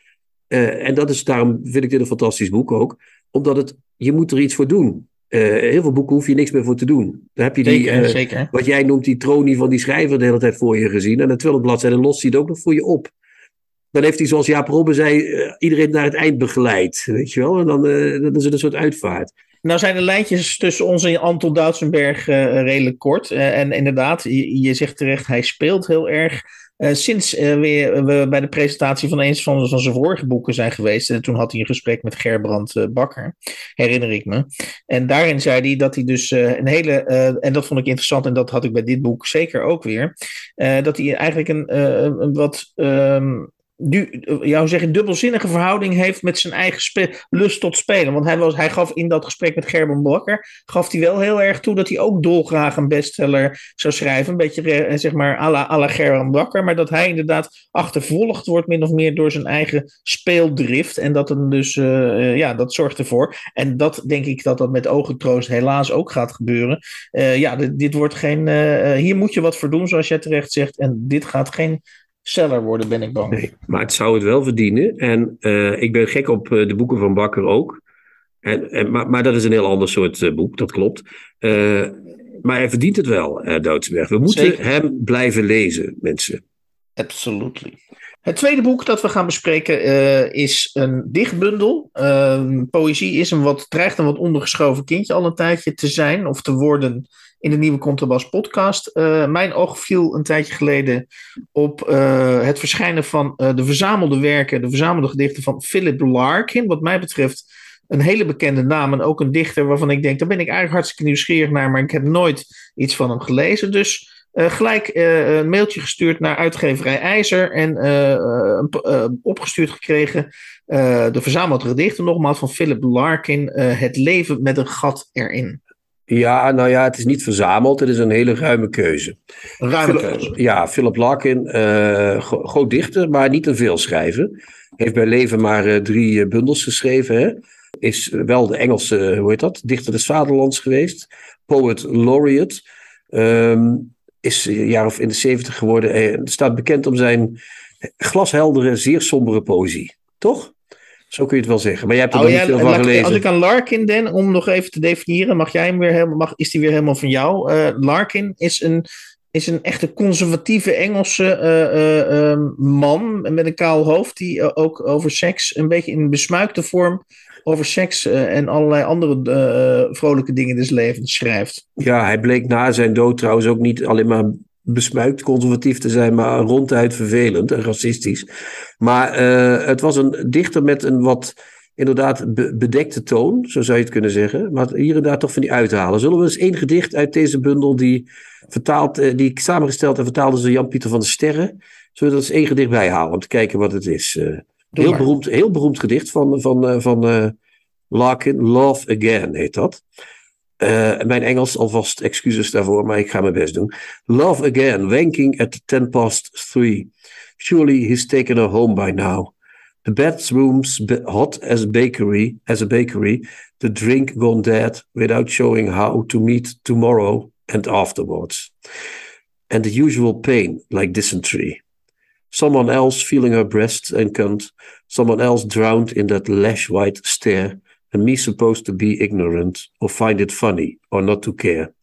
uh, en dat is, daarom vind ik dit een fantastisch boek ook. Omdat het, je moet er iets voor doen. Uh, heel veel boeken hoef je niks meer voor te doen. Dan heb je die, zeker, uh, zeker. wat jij noemt, die tronie van die schrijver de hele tijd voor je gezien. En het bladzijde los ziet ook nog voor je op. Dan heeft hij, zoals Jaap Robben zei, iedereen naar het eind begeleid. Weet je wel? En dan, dan is het een soort uitvaart. Nou zijn de lijntjes tussen ons en Anton Duitsenberg redelijk kort. en inderdaad, je, je zegt terecht, hij speelt heel erg. Uh, sinds uh, we, we, bij de presentatie van een van, van, zijn vorige boeken zijn geweest. En toen had hij een gesprek met Gerbrand Bakker, herinner ik me. En daarin zei hij dat hij dus een hele, en dat vond ik interessant en dat had ik bij dit boek zeker ook weer. dat hij eigenlijk een, een wat um, du, jou zeggen, dubbelzinnige verhouding heeft met zijn eigen lust tot spelen. Want hij, was, hij gaf in dat gesprek met Gerben Bakker, gaf hij wel heel erg toe dat hij ook dolgraag een bestseller zou schrijven. Een beetje, eh, zeg maar, à la, à Gerben Bakker. Maar dat hij inderdaad achtervolgd wordt, min of meer, door zijn eigen speeldrift. En dat hem dus, uh, ja, dat zorgt ervoor. En dat denk ik dat dat met ogentroost helaas ook gaat gebeuren. Ja, dit, dit, wordt geen, hier moet je wat voor doen, zoals jij terecht zegt. En dit gaat geen seller worden, ben ik bang. Nee, maar het zou het wel verdienen. En uh, ik ben gek op uh, de boeken van Bakker ook. En, en, maar, maar dat is een heel ander soort uh, boek, dat klopt. maar hij verdient het wel, uh, Doudsberg. We moeten Zeker. hem blijven lezen, mensen. Absolutely. Het tweede boek dat we gaan bespreken is een dichtbundel. poëzie is een wat, dreigt een wat ondergeschoven kindje al een tijdje te zijn of te worden in de nieuwe Contrabas podcast. Uh, mijn oog viel een tijdje geleden op uh, het verschijnen van uh, de verzamelde werken, de verzamelde gedichten van Philip Larkin. Wat mij betreft een hele bekende naam en ook een dichter waarvan ik denk, daar ben ik eigenlijk hartstikke nieuwsgierig naar, maar ik heb nooit iets van hem gelezen. Dus gelijk een mailtje gestuurd naar uitgeverij IJzer en opgestuurd gekregen de verzamelde gedichten, nogmaals van Philip Larkin, Het leven met een gat erin. Ja, nou ja, het is niet verzameld. Het is een hele ruime keuze. Een ruime keuze. Ja, Philip Larkin, uh, groot dichter, maar niet een veel schrijven. Heeft bij leven maar uh, drie uh, bundels geschreven. Hè? Is wel de Engelse, hoe heet dat? Dichter des Vaderlands geweest. Poet laureate. Um, is een jaar of in de zeventig geworden. Hij staat bekend om zijn glasheldere, zeer sombere poëzie. Toch? Zo kun je het wel zeggen. Maar jij hebt er oh, niet veel van gelezen. Als ik aan Larkin den, om nog even te definiëren, mag jij hem weer helemaal, mag, is die weer helemaal van jou? Uh, Larkin is een, is een echte conservatieve Engelse uh, uh, man met een kaal hoofd, die ook over seks, een beetje in besmuikte vorm, over seks en allerlei andere vrolijke dingen des levens schrijft. Ja, hij bleek na zijn dood trouwens ook niet alleen maar besmuikt conservatief te zijn, maar ronduit vervelend en racistisch. Maar uh, het was een dichter met een wat inderdaad bedekte toon, zo zou je het kunnen zeggen. Maar hier en daar toch van die uithalen. Zullen we eens één gedicht uit deze bundel, die, vertaald, uh, die ik samengesteld en vertaalde door Jan-Pieter van der Sterren, zullen we er eens één gedicht bij halen om te kijken wat het is. Uh, heel, beroemd, heel beroemd gedicht van, van, van Larkin, Love Again heet dat. Uh, mijn Engels alvast excuses daarvoor, maar ik ga mijn best doen. Love again, wanking at ten past three. Surely he's taken her home by now. The bedroom's hot as bakery, as a bakery. The drink gone dead without showing how to meet tomorrow and afterwards. And the usual pain, like dysentery. Someone else feeling her breasts and cunt. Someone else drowned in that lash white stare and me supposed to be ignorant or find it funny or not to care.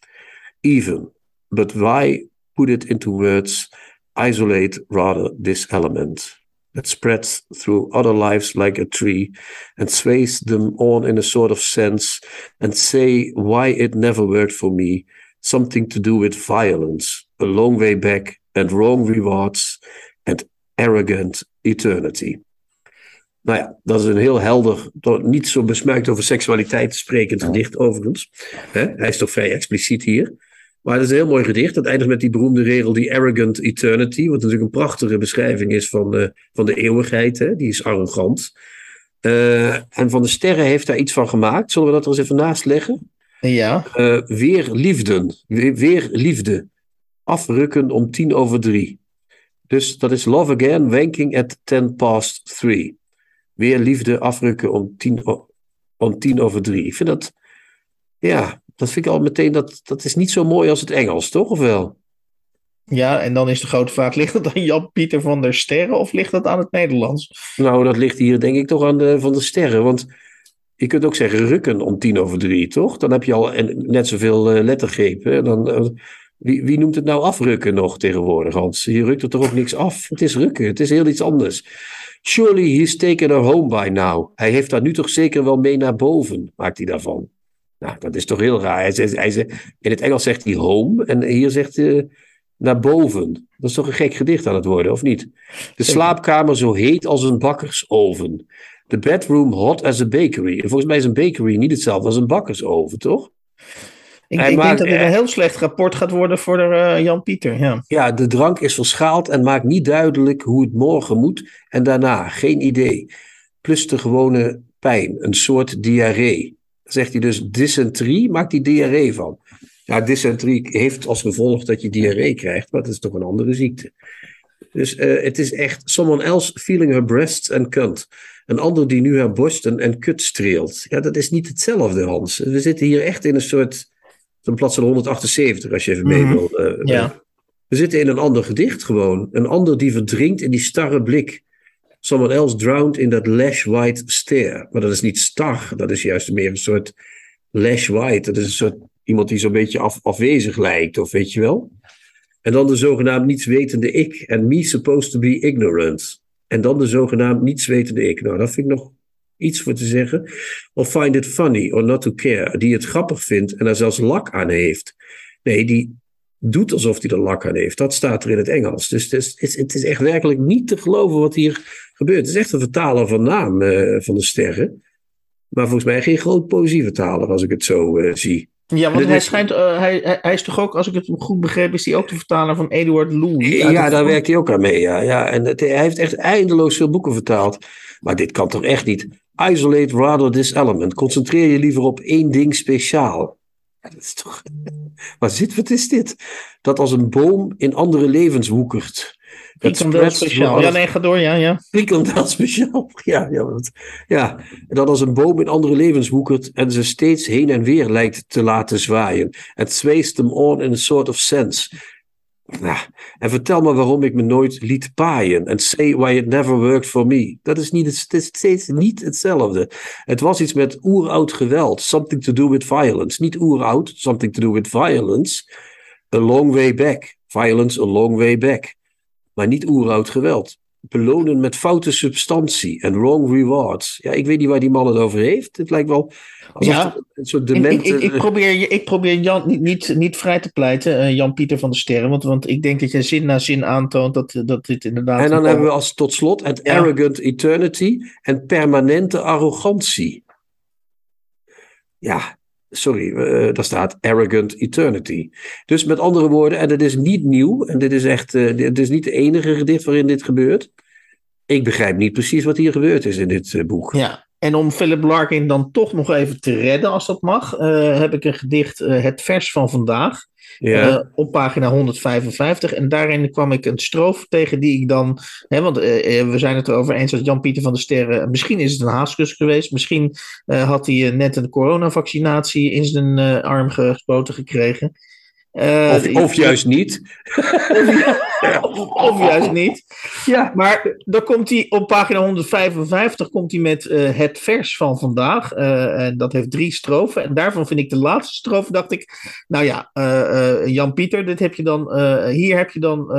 Even, but why put it into words? Isolate rather this element that spreads through other lives like a tree and sways them on in a sort of sense and say why it never worked for me. Something to do with violence, a long way back, and wrong rewards, and arrogant eternity. Nou ja, dat is een heel helder, niet zo besmuikt over seksualiteit sprekend gedicht overigens. Hij is toch vrij expliciet hier. Maar het is een heel mooi gedicht. Dat eindigt met die beroemde regel, die arrogant eternity. Wat natuurlijk een prachtige beschrijving is van de, van de eeuwigheid. Hè? Die is arrogant. Uh, en Van de Sterren heeft daar iets van gemaakt. Zullen we dat er eens even naast leggen? Ja. Uh, weer liefden. Weer, weer, liefde. Afrukken om tien over drie. Dus dat is Love Again, wanking at ten past three weer liefde afrukken om tien, om tien over drie. Ik vind dat, ja, dat vind ik al meteen, dat, dat is niet zo mooi als het Engels, toch? Of wel? Ja, en dan is de grote vraag, ligt het aan Jan-Pieter van der Sterren of ligt het aan het Nederlands? Nou, dat ligt hier denk ik toch aan de Van der Sterren, want je kunt ook zeggen rukken om tien over drie, toch? Dan heb je al net zoveel uh, lettergrepen. Dan, uh, wie, wie noemt het nou afrukken nog tegenwoordig, Hans? Je rukt er toch ook niks af? Het is rukken, het is heel iets anders. Surely he's taken her home by now. Hij heeft haar nu toch zeker wel mee naar boven, maakt hij daarvan. Nou, dat is toch heel raar. Hij zegt, hij in het Engels zegt hij home en hier zegt hij naar boven. Dat is toch een gek gedicht aan het worden, of niet? De slaapkamer zo heet als een bakkersoven. The bedroom hot as a bakery. En volgens mij is een bakery niet hetzelfde als een bakkersoven, toch? Ik, ik denk dat dit een heel slecht rapport gaat worden voor de, uh, Jan Pieter. Ja. ja, de drank is verschaald en maakt niet duidelijk hoe het morgen moet en daarna. Geen idee. Plus de gewone pijn, een soort diarree. Zegt hij dus dysenterie, maakt hij diarree van. Ja, dysenterie heeft als gevolg dat je diarree krijgt, maar dat is toch een andere ziekte. Dus uh, het is echt someone else feeling her breasts and cunt. Een ander die nu haar borsten en kut streelt. Ja, dat is niet hetzelfde, Hans. We zitten hier echt in een soort een bladzijde 178, als je even mee mhm. wil. Uh, ja. We zitten in een ander gedicht gewoon. Een ander die verdrinkt in die starre blik. Someone else drowned in that lash white stare. Maar dat is niet star, dat is juist meer een soort lash white. Dat is een soort iemand die zo'n beetje af, afwezig lijkt, of weet je wel. En dan de zogenaamd nietswetende ik. En me supposed to be ignorant. En dan de zogenaamd nietswetende ik. Nou, dat vind ik nog iets voor te zeggen. Of find it funny or not to care. Die het grappig vindt en er zelfs lak aan heeft. Nee, die doet alsof hij er lak aan heeft. Dat staat er in het Engels. Dus het is, het is echt werkelijk niet te geloven wat hier gebeurt. Het is echt een vertaler van naam uh, van de sterren. Maar volgens mij geen groot poëzievertaler als ik het zo uh, zie. Ja, want hij, schijnt, uh, hij, hij is toch ook, als ik het goed begreep, is hij ook de vertaler van Eduard Louis? Ja, daar werkt hij ook aan mee. Ja, ja. En het, hij heeft echt eindeloos veel boeken vertaald. Maar dit kan toch echt niet. Isolate rather this element. Concentreer je liever op één ding speciaal. Dat is toch. Wat, zit, wat is dit? Dat als een boom in andere levens woekert. Frikandel speciaal. Ja, nee, ga door, ja. ja. Frikandel speciaal. Ja, ja, wat, ja. Dat als een boom in andere levens woekert en ze steeds heen en weer lijkt te laten zwaaien. Het zweest hem on in a sort of sense. En vertel me waarom ik me nooit liet paaien. En say why it never worked for me. Dat is, niet, het is steeds niet hetzelfde. Het was iets met oeroud geweld. Something to do with violence. Niet oeroud, something to do with violence. A long way back. Violence a long way back. Maar niet oeroud geweld. Belonen met foute substantie en wrong rewards. Ja, ik weet niet waar die man het over heeft. Het lijkt wel ja, een soort demente... Ik, ik, ik, probeer, ik probeer Jan niet, niet, niet vrij te pleiten, uh, Jan-Pieter van der Sterren, want, want ik denk dat je zin na zin aantoont dat, dat dit inderdaad... En dan hebben we als tot slot het arrogant eternity en permanente arrogantie. Ja, sorry, uh, daar staat arrogant eternity. Dus met andere woorden, en dat is niet nieuw, en dit is echt, uh, dit is niet de enige gedicht waarin dit gebeurt. Ik begrijp niet precies wat hier gebeurd is in dit boek. Ja, En om Philip Larkin dan toch nog even te redden, als dat mag, uh, heb ik een gedicht, uh, Het Vers van Vandaag, ja. uh, op pagina 155. En daarin kwam ik een strofe tegen die ik dan, hè, want we zijn het erover eens dat Jan-Pieter van der Sterren, misschien is het een haaskus geweest, misschien had hij net een coronavaccinatie in zijn arm gespoten gekregen. Of, of, juist niet. of, of, juist niet. Ja. Maar dan komt hij op pagina 155 komt hij met uh, het vers van vandaag. Uh, en dat heeft drie strofen. En daarvan vind ik de laatste strofe, dacht ik. Nou ja, Jan-Pieter, dit heb je dan. hier heb je dan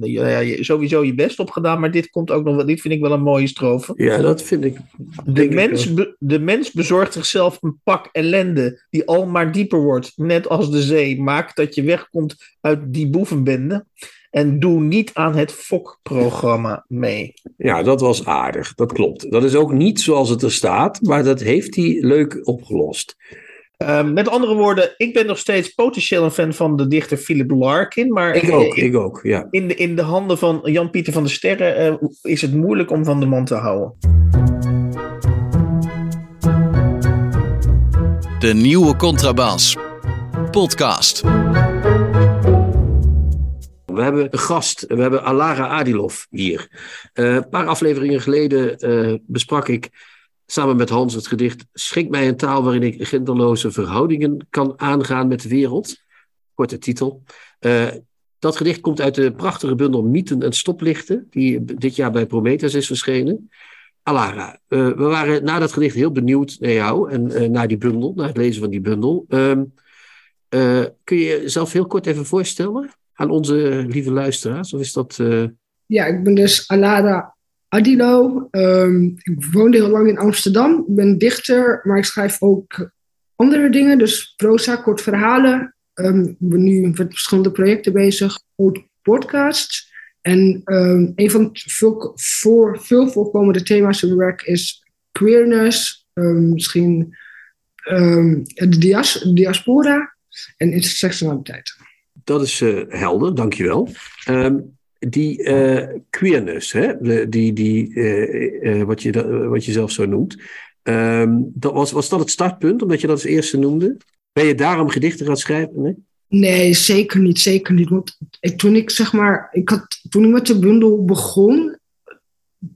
ja, sowieso je best op gedaan. Maar dit komt ook nog. Dit vind ik wel een mooie strofe. Ja, dat vind ik. De mens, be, de mens bezorgt zichzelf een pak ellende. die al maar dieper wordt. Net als de zee. Maak dat je wegkomt uit die boevenbende. En doe niet aan het FOK-programma mee. Ja, dat was aardig. Dat klopt. Dat is ook niet zoals het er staat, maar dat heeft hij leuk opgelost. Uh, met andere woorden, ik ben nog steeds potentieel een fan van de dichter Philip Larkin. Maar ik ook, in, ik ook, ja. In de, in de handen van Jan-Pieter van der Sterren uh, is het moeilijk om van de man te houden. De nieuwe contrabas. Podcast. We hebben een gast, we hebben Alara Adilov hier. Uh, een paar afleveringen geleden uh, besprak ik samen met Hans het gedicht Schrik mij een taal waarin ik genderloze verhoudingen kan aangaan met de wereld. Korte titel. Uh, dat gedicht komt uit de prachtige bundel Mythen en Stoplichten, die dit jaar bij Prometheus is verschenen. Alara, we waren na dat gedicht heel benieuwd naar jou en naar die bundel, naar het lezen van die bundel. Ehm, kun je jezelf heel kort even voorstellen? Aan onze lieve luisteraars? Of is dat... Uh... Ja, ik ben dus Alada Adilo. Um, ik woonde heel lang in Amsterdam. Ik ben dichter, maar ik schrijf ook andere dingen. Dus proza, kort verhalen. Um, ik ben nu met verschillende projecten bezig. Ook podcasts. En um, een van veel, voor, veel voorkomende thema's in mijn werk is queerness. misschien de dias, diaspora en intersectionaliteit dat is uh, helder, dankjewel. Um, die uh, queerness, hè? Die, die, uh, wat, je, wat je zelf zo noemt. Um, dat was, was dat het startpunt, omdat je dat als eerste noemde? Ben je daarom gedichten gaan schrijven? Nee? Nee, zeker niet, zeker niet. Want toen ik zeg maar, ik had, toen ik met de bundel begon,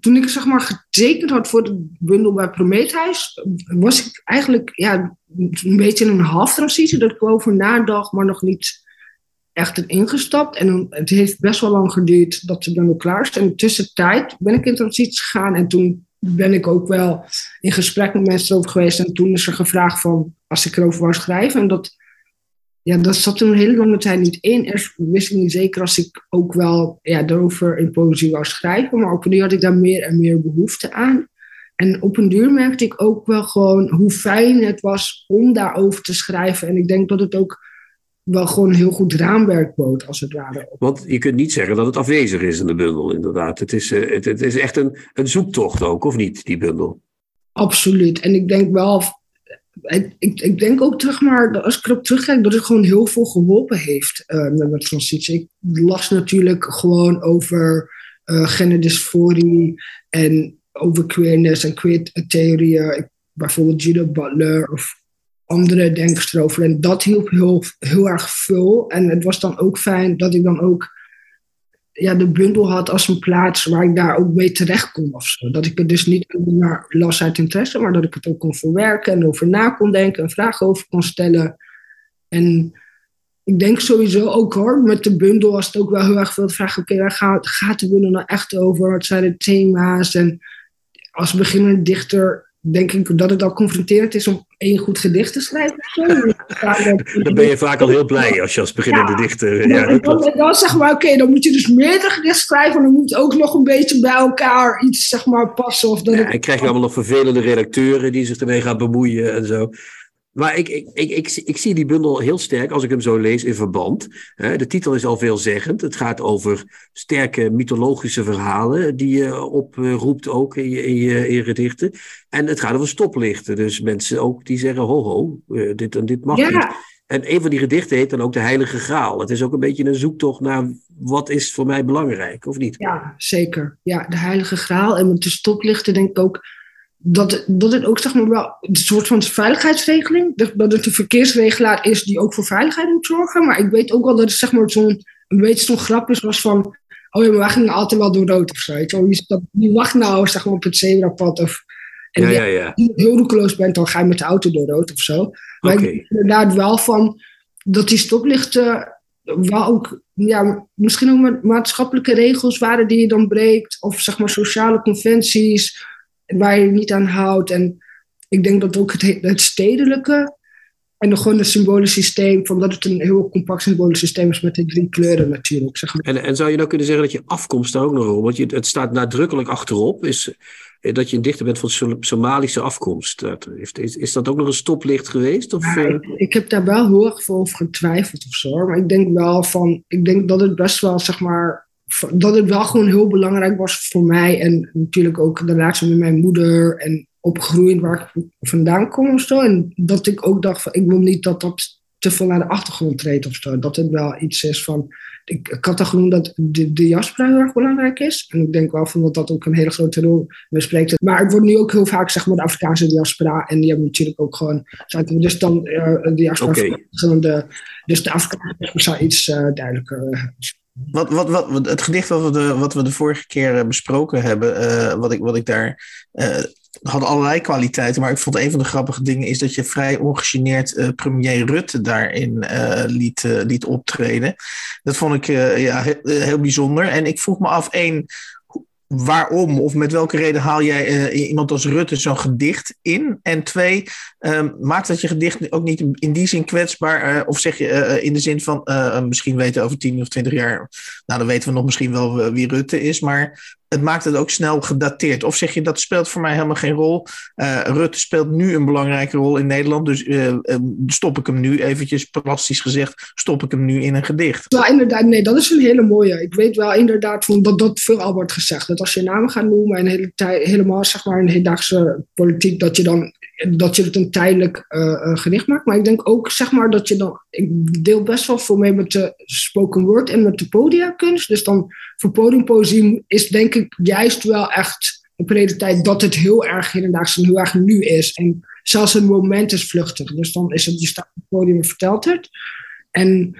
toen ik zeg maar getekend had voor de bundel bij Prometheus, was ik eigenlijk ja, een beetje in een half transitie, dat ik over nadacht, maar nog niet echt in ingestapt. En het heeft best wel lang geduurd dat ze dan klaar is. En in de tussentijd ben ik in transitie gegaan. En toen ben ik ook wel in gesprek met mensen erover geweest. En toen is er gevraagd van, als ik erover wou schrijven. En dat, ja, dat zat er een hele lange tijd niet in. Eerst wist ik niet zeker als ik ook wel ja, erover in poëzie wou schrijven. Maar op een duur had ik daar meer en meer behoefte aan. En op een duur merkte ik ook wel gewoon hoe fijn het was om daarover te schrijven. En ik denk dat het ook wel gewoon heel goed raamwerk bood, als het ware. Want je kunt niet zeggen dat het afwezig is in de bundel, inderdaad. Het is, uh, het, het, is echt een, een zoektocht ook, of niet, die bundel? Absoluut. En ik denk wel, ik, ik denk ook terug maar, als ik erop terugkijk, dat het gewoon heel veel geholpen heeft uh, met mijn transitie. Ik las natuurlijk gewoon over uh, genderdysforie en over queerness en queer theorieën. Bijvoorbeeld Judith Butler of andere denkers En dat hielp heel, heel erg veel. En het was dan ook fijn dat ik dan ook ja, de bundel had als een plaats waar ik daar ook mee terecht kon of zo. Dat ik het dus niet alleen maar las uit interesse, maar dat ik het ook kon verwerken en over na kon denken en vragen over kon stellen. En ik denk sowieso ook hoor, met de bundel was het ook wel heel erg veel vragen. Oké, waar gaat, de bundel nou echt over? Wat zijn de thema's? En als beginnende dichter denk ik dat het al confronterend is om één goed gedicht te schrijven. dan ben je vaak al heel blij als je als beginnende ja. dichter... Ja, dan, dan, zeg maar, oké, dan moet je dus meerdere gedichten schrijven... en dan moet ook nog een beetje bij elkaar iets zeg maar, passen. Of dat ja, en krijg je allemaal nog vervelende redacteuren die zich ermee gaan bemoeien en zo. Maar ik, ik, ik, ik, ik, zie die bundel heel sterk als ik hem zo lees in verband. De titel is al veelzeggend. Het gaat over sterke mythologische verhalen die je oproept ook in je, in je, in je gedichten. En het gaat over stoplichten. Dus mensen ook die zeggen, ho ho, eh, dit en dit mag ja. niet. En een van die gedichten heet dan ook de Heilige Graal. Het is ook een beetje een zoektocht naar wat is voor mij belangrijk, of niet? Ja, zeker. Ja, de Heilige Graal. En met de stoplichten denk ik ook dat, dat het ook zeg maar wel een soort van veiligheidsregeling, dat, dat het een verkeersregelaar is die ook voor veiligheid moet zorgen. Maar ik weet ook wel dat het zeg maar zo'n een beetje zo'n grap is was van, oh ja, maar wij gingen altijd wel door rood of zo. Wie, wacht nou zeg maar op het zebrapad of en Ja, ja, ja, ja. je heel roekeloos bent, dan ga je met de auto door rood of zo. Maar ik denk inderdaad wel van dat die stoplichten wel ook, ja, misschien ook maatschappelijke regels waren die je dan breekt, of zeg maar sociale conventies waar je niet aan houdt. En ik denk dat ook het, he- het stedelijke en dan gewoon het symbolisch systeem, van dat het een heel compact symbolisch systeem is met de drie kleuren natuurlijk. Zeg maar. En, en zou je nou kunnen zeggen dat je afkomst daar ook nog een Want je, het staat nadrukkelijk achterop. Is, eh, dat je een dichter bent van Som- Somalische afkomst. Is, is dat ook nog een stoplicht geweest? Of, Ja, eh, ik, ik heb daar wel heel erg veel over getwijfeld of zo. Maar ik denk wel van, ik denk dat het best wel, zeg maar, dat het wel gewoon heel belangrijk was voor mij. En natuurlijk ook de relatie met mijn moeder en opgegroeid waar ik vandaan kom of zo. En dat ik ook dacht van, ik wil niet dat dat te veel naar de achtergrond treedt of zo. Dat het wel iets is van, ik, ik had al genoemd dat de, de jaspera heel erg belangrijk is. En ik denk wel van dat dat ook een hele grote rol bespreekt. Maar het wordt nu ook heel vaak, zeg maar, de Afrikaanse diaspora. En die hebben natuurlijk ook gewoon, dus dan eh, de diaspora dus de Afrikaanse diaspora iets eh, duidelijker. Wat, wat, wat, het gedicht wat we de, wat we de vorige keer eh, besproken hebben, eh, wat, ik, wat ik daar. eh, had allerlei kwaliteiten, maar ik vond een van de grappige dingen is dat je vrij ongegeneerd premier Rutte daarin liet, liet optreden. Dat vond ik ja, he- heel bijzonder. En ik vroeg me af, één, waarom of met welke reden haal jij eh, iemand als Rutte zo'n gedicht in? En twee, ehm, maakt dat je gedicht ook niet in die zin kwetsbaar? eh, of zeg je eh, in de zin van, misschien weten over 10 of 20 jaar, nou dan weten we nog misschien wel wie Rutte is, maar het maakt het ook snel gedateerd. Of zeg je dat speelt voor mij helemaal geen rol? Eh, Rutte speelt nu een belangrijke rol in Nederland, dus eh, eh, stop ik hem nu eventjes plastisch gezegd, stop ik hem nu in een gedicht. Ja, inderdaad. Nee, dat is een hele mooie. Ik weet wel inderdaad van dat dat veel al wordt gezegd. Dat als je namen gaat noemen en hele helemaal zeg maar in de hedendaagse politiek, dat je dan dat je het een tijdelijk eh, eh, gedicht maakt. Maar ik denk ook zeg maar dat je dan. Ik deel best wel veel mee met de spoken word en met de podiakunst. Dus dan voor podiumpoëzie is denk ik juist wel echt een tijd dat het heel erg hedendaags en heel erg nu is. En zelfs een moment is vluchtig. Dus dan is het, je staat op het podium en vertelt het. En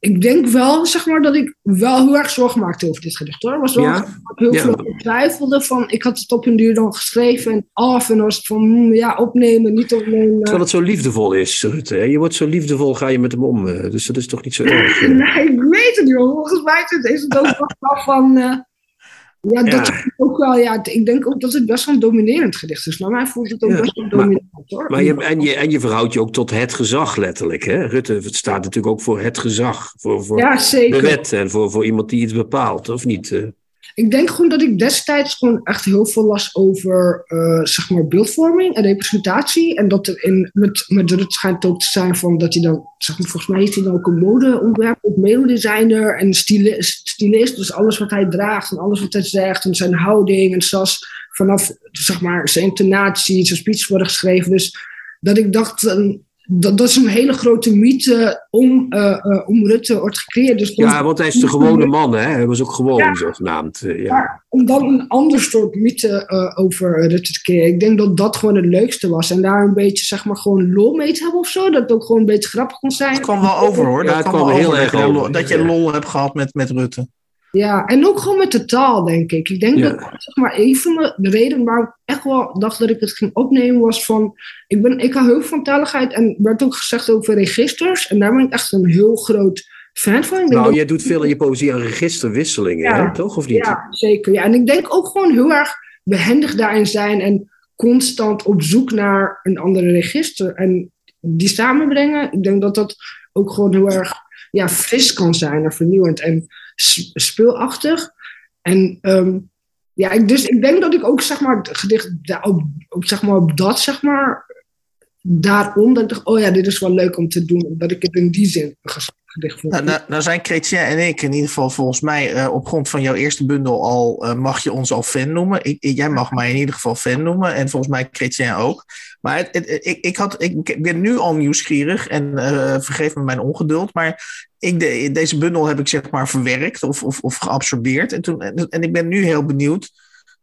ik denk wel, zeg maar, dat ik wel heel erg zorgen maakte over dit gedicht hoor. Was wel Ja? dat ik heel Ja. veel twijfelde van, ik had het op een duur dan geschreven en af en was het van, hmm, ja, opnemen, niet opnemen. Terwijl het zo liefdevol is, Rutte. hè? Je wordt zo liefdevol, ga je met hem om. eh, Dus dat is toch niet zo erg. eh. Nee, ik weet het niet, volgens mij is het- is het ook wel van, eh, ja, dat Ja. is ook wel, ja, ik denk ook dat het best wel een dominerend gedicht is. Nou, mij voelt het ook Ja, best wel maar- dominant hoor. Maar je, en, je, en je verhoudt je ook tot het gezag, letterlijk. Hè? Rutte staat natuurlijk ook voor het gezag. Voor, voor ja, zeker. de wet en voor, voor iemand die iets bepaalt, of niet? Ik denk gewoon dat ik destijds gewoon echt heel veel las over eh, zeg maar beeldvorming en representatie. En dat er in, met, met schijnt ook te zijn van dat hij dan, zeg maar, volgens mij heeft hij dan ook een modeontwerp, ook mededesigner en stylist. Dus alles wat hij draagt en alles wat hij zegt en zijn houding en zelfs vanaf zeg maar, zijn intonatie, zijn speech worden geschreven. Dus dat ik dacht, dat, dat is een hele grote mythe om, eh, eh, om Rutte wordt gecreëerd. Dus Ja, want hij is de gewone man, hè? Hij was ook gewoon, Ja. zogenaamd. eh, ja. maar om dan een ander soort mythe eh, over Rutte te creëren. Ik denk dat dat gewoon het leukste was. En daar een beetje, zeg maar, gewoon lol mee te hebben of zo. Dat het ook gewoon een beetje grappig kon zijn. Het kwam wel over hoor. Ja, Dat kwam kwam wel heel over, erg dat je over, lol- Dat je ja. lol hebt gehad met, met Rutte. Ja, en ook gewoon met de taal, denk ik. Ik denk Ja. dat, zeg maar, een van de, de redenen waarom ik echt wel dacht dat ik het ging opnemen was van... Ik, ben, ik hou heel veel van taligheid en werd ook gezegd over registers. En daar ben ik echt een heel groot fan van. Ik denk Nou, jij doet veel in je poëzie aan registerwisselingen, Ja. hè? toch? Of niet? Ja, zeker. Ja. En ik denk ook gewoon heel erg behendig daarin zijn en constant op zoek naar een andere register. En die samenbrengen, ik denk dat dat ook gewoon heel erg ja, fris kan zijn en vernieuwend en speelachtig. En ehm, ja, dus ik denk dat ik ook zeg maar het gedicht op, zeg maar, op dat zeg maar daarom dat ik dacht, oh ja, dit is wel leuk om te doen. Dat ik het in die zin een ges- gedicht. Nou, nou, nou zijn Chrétien en ik in ieder geval volgens mij eh, op grond van jouw eerste bundel al, eh, mag je ons al fan noemen. Ik, jij mag mij in ieder geval fan noemen en volgens mij Chrétien ook. Maar het, het- ik, ik, had, ik ben nu al nieuwsgierig en eh, vergeef me mijn ongeduld, maar ik de, deze bundel heb ik zeg maar verwerkt of, of, of geabsorbeerd. En, toen, en, en ik ben nu heel benieuwd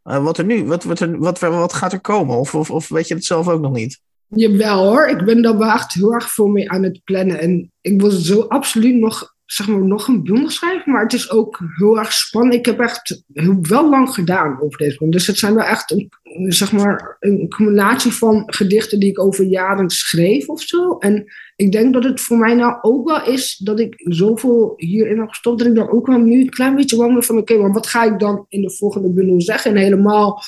wat er nu, wat, wat, er, wat, wat gaat er komen? Of, of, of weet je het zelf ook nog niet? Jawel hoor, ik ben daar wel echt heel erg veel mee aan het plannen. En ik wil zo absoluut nog, zeg maar, nog een bundel schrijven. Maar het is ook heel erg spannend. Ik heb echt heel, wel lang gedaan over deze bundel. Dus het zijn wel echt een, zeg maar, een cumulatie van gedichten die ik over jaren schreef of zo. En ik denk dat het voor mij nou ook wel is dat ik zoveel hierin heb gestopt. Dat ik dan ook wel nu een klein beetje bang van oké, maar wat ga ik dan in de volgende bundel zeggen? En helemaal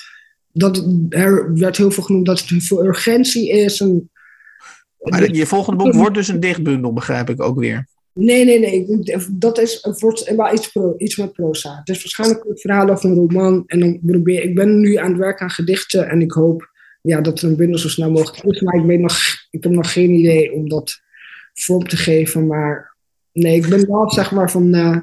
dat er werd heel veel genoemd dat er veel urgentie is. En, maar je volgende boek wordt dus een dichtbundel, begrijp ik ook weer. Nee, nee, nee. Dat is, wordt wel iets, pro, iets met proza. Het is waarschijnlijk een verhaal of een roman. En dan probeer ik ben nu aan het werk aan gedichten. En ik hoop ja, dat er een bundel zo snel mogelijk is. Maar ik, weet nog, ik heb nog geen idee om dat vorm te geven. Maar nee, ik ben wel zeg maar van. Uh,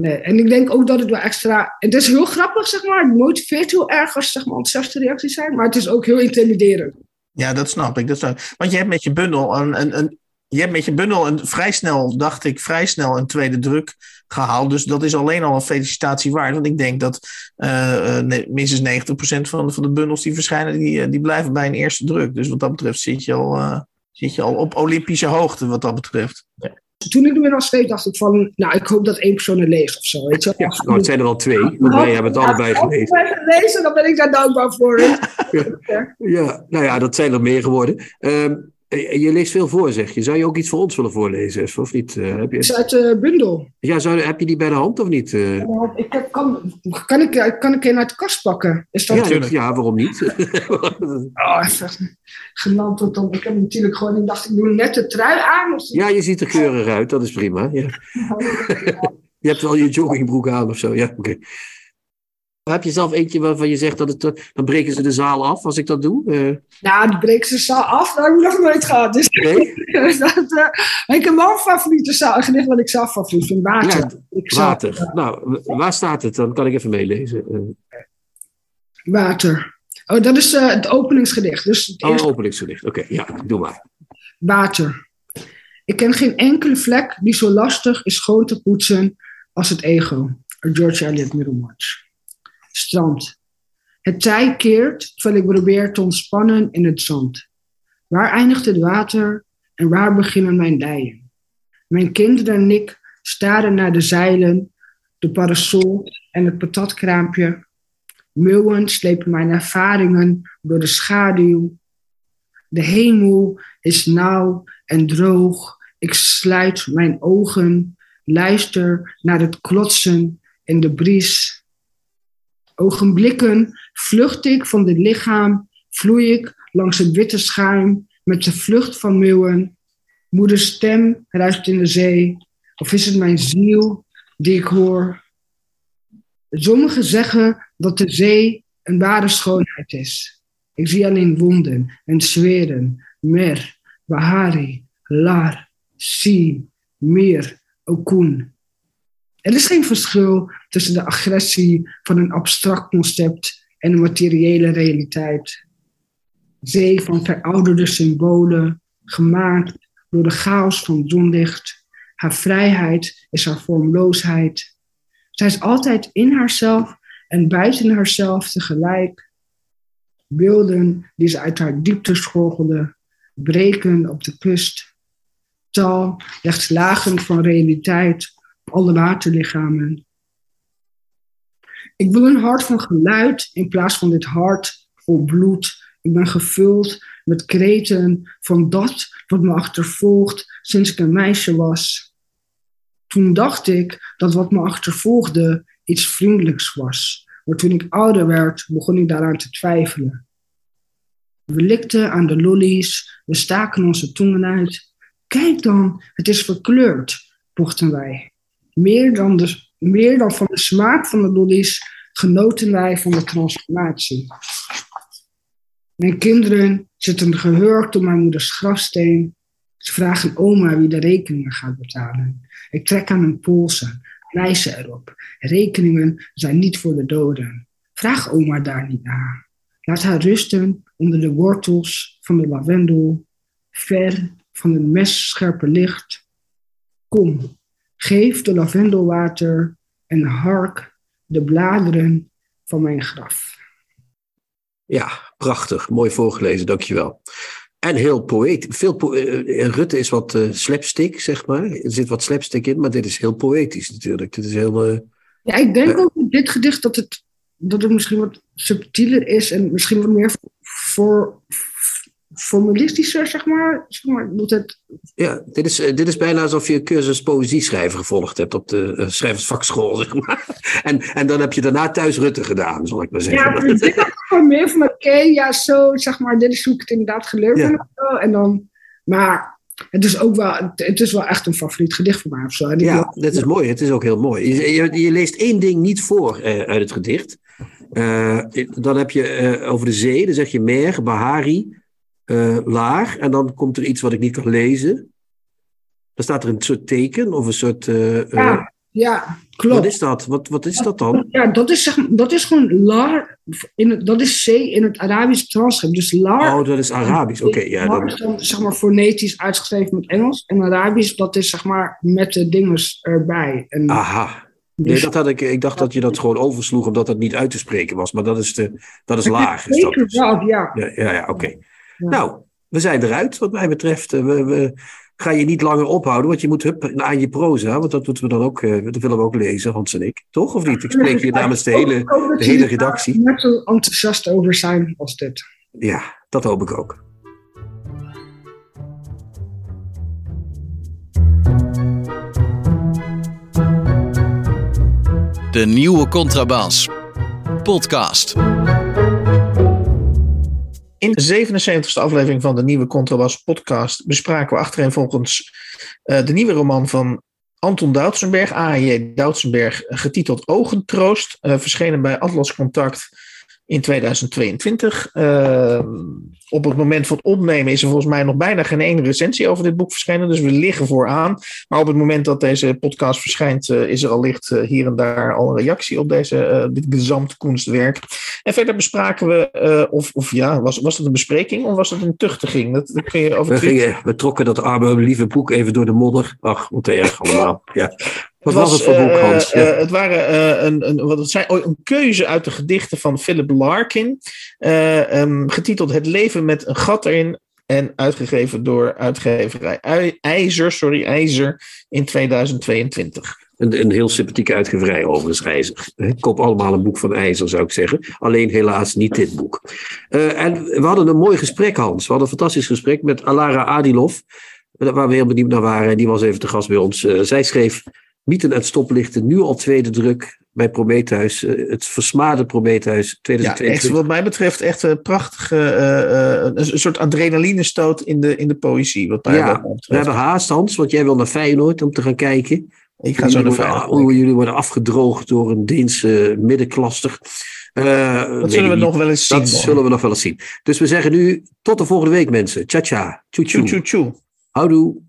Nee, en ik denk ook dat het wel extra. Het is heel grappig, zeg maar. Het motiveert heel erg als zeg maar, enthousiaste reacties zijn. Maar het is ook heel intimiderend. Ja, dat snap ik. Dat snap ik. Want je hebt met je bundel een, een, een, je hebt met je bundel een, vrij snel, dacht ik, vrij snel een tweede druk gehaald. Dus dat is alleen al een felicitatie waard. Want ik denk dat uh, minstens 90% van de, van de bundels die verschijnen, die, die blijven bij een eerste druk. Dus wat dat betreft zit je al, uh, zit je al op Olympische hoogte, wat dat betreft. Ja toen ik er al schreef, dacht ik van, nou, ik hoop dat één persoon het leest of zo. Weet je? Ja, nou, het zijn er al twee, want wij hebben het allebei gelezen. Als ik lezen, dan ben ik daar dankbaar voor. ja. ja, nou ja, dat zijn er meer geworden. Um, je leest veel voor, zeg je. Zou je ook iets voor ons willen voorlezen, of niet? Uh, heb je... Is uit de bundel. Ja, zou, heb je die bij de hand of niet? Uh... Ik heb, kan, kan, ik, kan ik een uit de kast pakken? Is dat ja, ja, waarom niet? oh, genant dan. Ik heb natuurlijk gewoon, ik dacht, ik doe net de trui aan. Of ja, je ziet er keurig uit, dat is prima. Ja. je hebt wel je joggingbroek aan of zo, ja, oké. Heb je zelf eentje waarvan je zegt dat het, eh, dan breken ze de zaal af als ik dat doe? Uh... Nou, dan breken ze de zaal af, dat heb ik nog nooit gehad. Dus nee? dat, uh, ik heb een favoriete zaal, gedicht wat ik zelf favoriet vind, water. Ja, water. nou, waar staat het? Dan kan ik even meelezen. Water. Oh, dat is het openingsgedicht. Dus het oh, openingsgedicht. Oké, ja, doe maar. Water. Ik ken geen enkele vlek die zo lastig is schoon te poetsen als het ego. George Eliot Middlemarch strand. Het tij keert terwijl ik probeer te ontspannen in het zand. Waar eindigt het water en waar beginnen mijn dijen? Mijn kinderen en ik staren naar de zeilen, de parasol en het patatkraampje. Meeuwen slepen mijn ervaringen door de schaduw. De hemel is nauw en droog. Ik sluit mijn ogen, luister naar het klotsen in de bries. Ogenblikken vlucht ik van dit lichaam, vloei ik langs het witte schuim met de vlucht van meeuwen. Moeders stem ruist in de zee, of is het mijn ziel die ik hoor? Sommigen zeggen dat de zee een ware schoonheid is. Ik zie alleen wonden en zweren, mer, bahari, lar, si, meer, okun. Er is geen verschil tussen de agressie van een abstract concept en een materiële realiteit. Zee van verouderde symbolen, gemaakt door de chaos van zonlicht. Haar vrijheid is haar vormloosheid. Zij is altijd in haarzelf en buiten haarzelf tegelijk. Beelden die ze uit haar diepte schorgelden, breken op de kust. Tal legt lagen van realiteit alle waterlichamen. Ik wil een hart van geluid in plaats van dit hart vol bloed. Ik ben gevuld met kreten van dat wat me achtervolgt sinds ik een meisje was. Toen dacht ik dat wat me achtervolgde iets vriendelijks was. Maar toen ik ouder werd, begon ik daaraan te twijfelen. We likten aan de lollies, we staken onze tongen uit. Kijk dan, het is verkleurd, pochten wij. Meer dan, de, meer dan van de smaak van de lollies genoten wij van de transformatie. Mijn kinderen zitten gehurkt op mijn moeders grafsteen. Ze vragen oma wie de rekeningen gaat betalen. Ik trek aan hun polsen, wijzen erop. Rekeningen zijn niet voor de doden. Vraag oma daar niet naar. Laat haar rusten onder de wortels van de lavendel, ver van het messcherpe licht. Kom, Geef de lavendelwater en hark de bladeren van mijn graf. Ja, prachtig. Mooi voorgelezen, dankjewel. En heel poëtisch. Veel po uh, Rutte is wat uh, slapstick, zeg maar. Er zit wat slapstick in, maar dit is heel poëtisch natuurlijk. Dit is heel... Uh, ja, ik denk ook in dit gedicht dat het, dat het misschien wat subtieler is en misschien wat meer voor, formalistischer, zeg maar. Zeg maar dat het... Ja, dit is, dit is bijna alsof je een cursus poëzie schrijven gevolgd hebt op de uh, schrijversvakschool, zeg maar. En, en dan heb je daarna thuis Rutte gedaan, zal ik maar zeggen. Ja, dit is gewoon meer van, oké, ja, zo, zeg maar, dit is hoe ik het inderdaad geleerd ja. En dan, maar het is ook wel, het is wel echt een favoriet gedicht voor mij of zo. Ja, dat is mooi. Het is ook heel mooi. Je, je, je leest één ding niet voor uh, uit het gedicht. Uh, dan heb je uh, over de zee, dan zeg je Mer, Bahari, uh, laag. En dan komt er iets wat ik niet kan lezen. Dan staat er een soort teken of een soort. Uh, ja, ja, klopt. Wat is dat? Wat, wat is dat dan? Ja, dat is, zeg, dat is gewoon laar. In het, dat is C in het Arabisch transcript. Dus laar. Oh, dat is Arabisch. Oké, okay, ja. Dan... is dan zeg maar fonetisch uitgeschreven met Engels. En Arabisch, dat is zeg maar met de dinges erbij. En, Aha. Nee, dus, dat had ik, ik dacht dat je dat gewoon oversloeg omdat het niet uit te spreken was. Maar dat is, de, dat is laag. Is Zeker wel, ja. Ja, ja, ja oké. Okay. Ja. Nou, we zijn eruit wat mij betreft. We, we gaan je niet langer ophouden, want je moet hup, aan je proza, want dat moeten we dan ook, uh, dat willen we ook lezen, Hans en ik. Toch, of niet? Ik spreek hier namens de hele, de hele redactie. net zo enthousiast over zijn als dit. Ja, dat hoop ik ook. De nieuwe Contrabas. Podcast. In de 77e aflevering van de nieuwe Contrabas podcast bespraken we achtereenvolgens uh, de nieuwe roman van Anton Doutsenberg, A.J. Doutsenberg, getiteld Ogentroost, uh, verschenen bij Atlas Contact in 2022. Uh, op het moment van opnemen is er volgens mij nog bijna geen ene recensie over dit boek verschenen. Dus we liggen vooraan. Maar op het moment dat deze podcast verschijnt, uh, is er allicht uh, hier en daar al een reactie op deze, dit gezamte kunstwerk. En verder bespraken we, of, of ja, was, was het een bespreking of was het een tuchtiging? Dat, dat kun je over we, gingen, we trokken dat arme lieve boek even door de modder. Ach, wat erg allemaal. Ja. Wat was, was, het voor boek, Hans? Uh, uh, het waren uh, een, een, wat het zijn, een keuze uit de gedichten van Philip Larkin. Um, getiteld Het leven met een gat erin. En uitgegeven door uitgeverij IJzer, sorry, IJzer in 2022. Een, een heel sympathieke uitgeverij overigens, IJzer. Ik koop allemaal een boek van IJzer, zou ik zeggen. Alleen helaas niet dit boek. en we hadden een mooi gesprek, Hans. We hadden een fantastisch gesprek met Alara Adilov. Waar we heel benieuwd naar waren. En die was even te gast bij ons. zij schreef Mieten en stoplichten, nu al tweede druk bij Prometheus. het versmade Prometheus 2022. Ja, echt, wat mij betreft echt een prachtige, uh, uh, een soort adrenalinestoot in de, in de poëzie. Wat mij ja, we hebben haast Hans, want jij wil naar Feyenoord om te gaan kijken. Ik ga zo naar Feyenoord. Hoe jullie worden afgedroogd door een Deense middenklaster. Uh, dat zullen we nog wel eens zien. Dat zullen we nog wel eens zien. Dus we zeggen nu tot de volgende week mensen. Ciao. Tjoe tjoe. tjoe. Houdoe.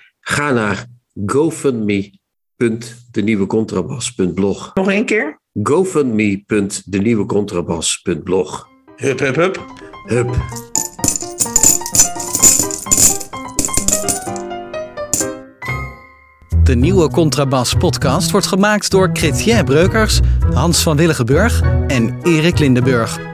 Ga naar gofundme.denieuwecontrabas.blog. Nog één keer? gofundme.denieuwecontrabas.blog. Hup, hup, hup. Hup. De nieuwe Contrabas podcast wordt gemaakt door Chrétien Breukers, Hans van Willigenburg en Erik Lindenburg.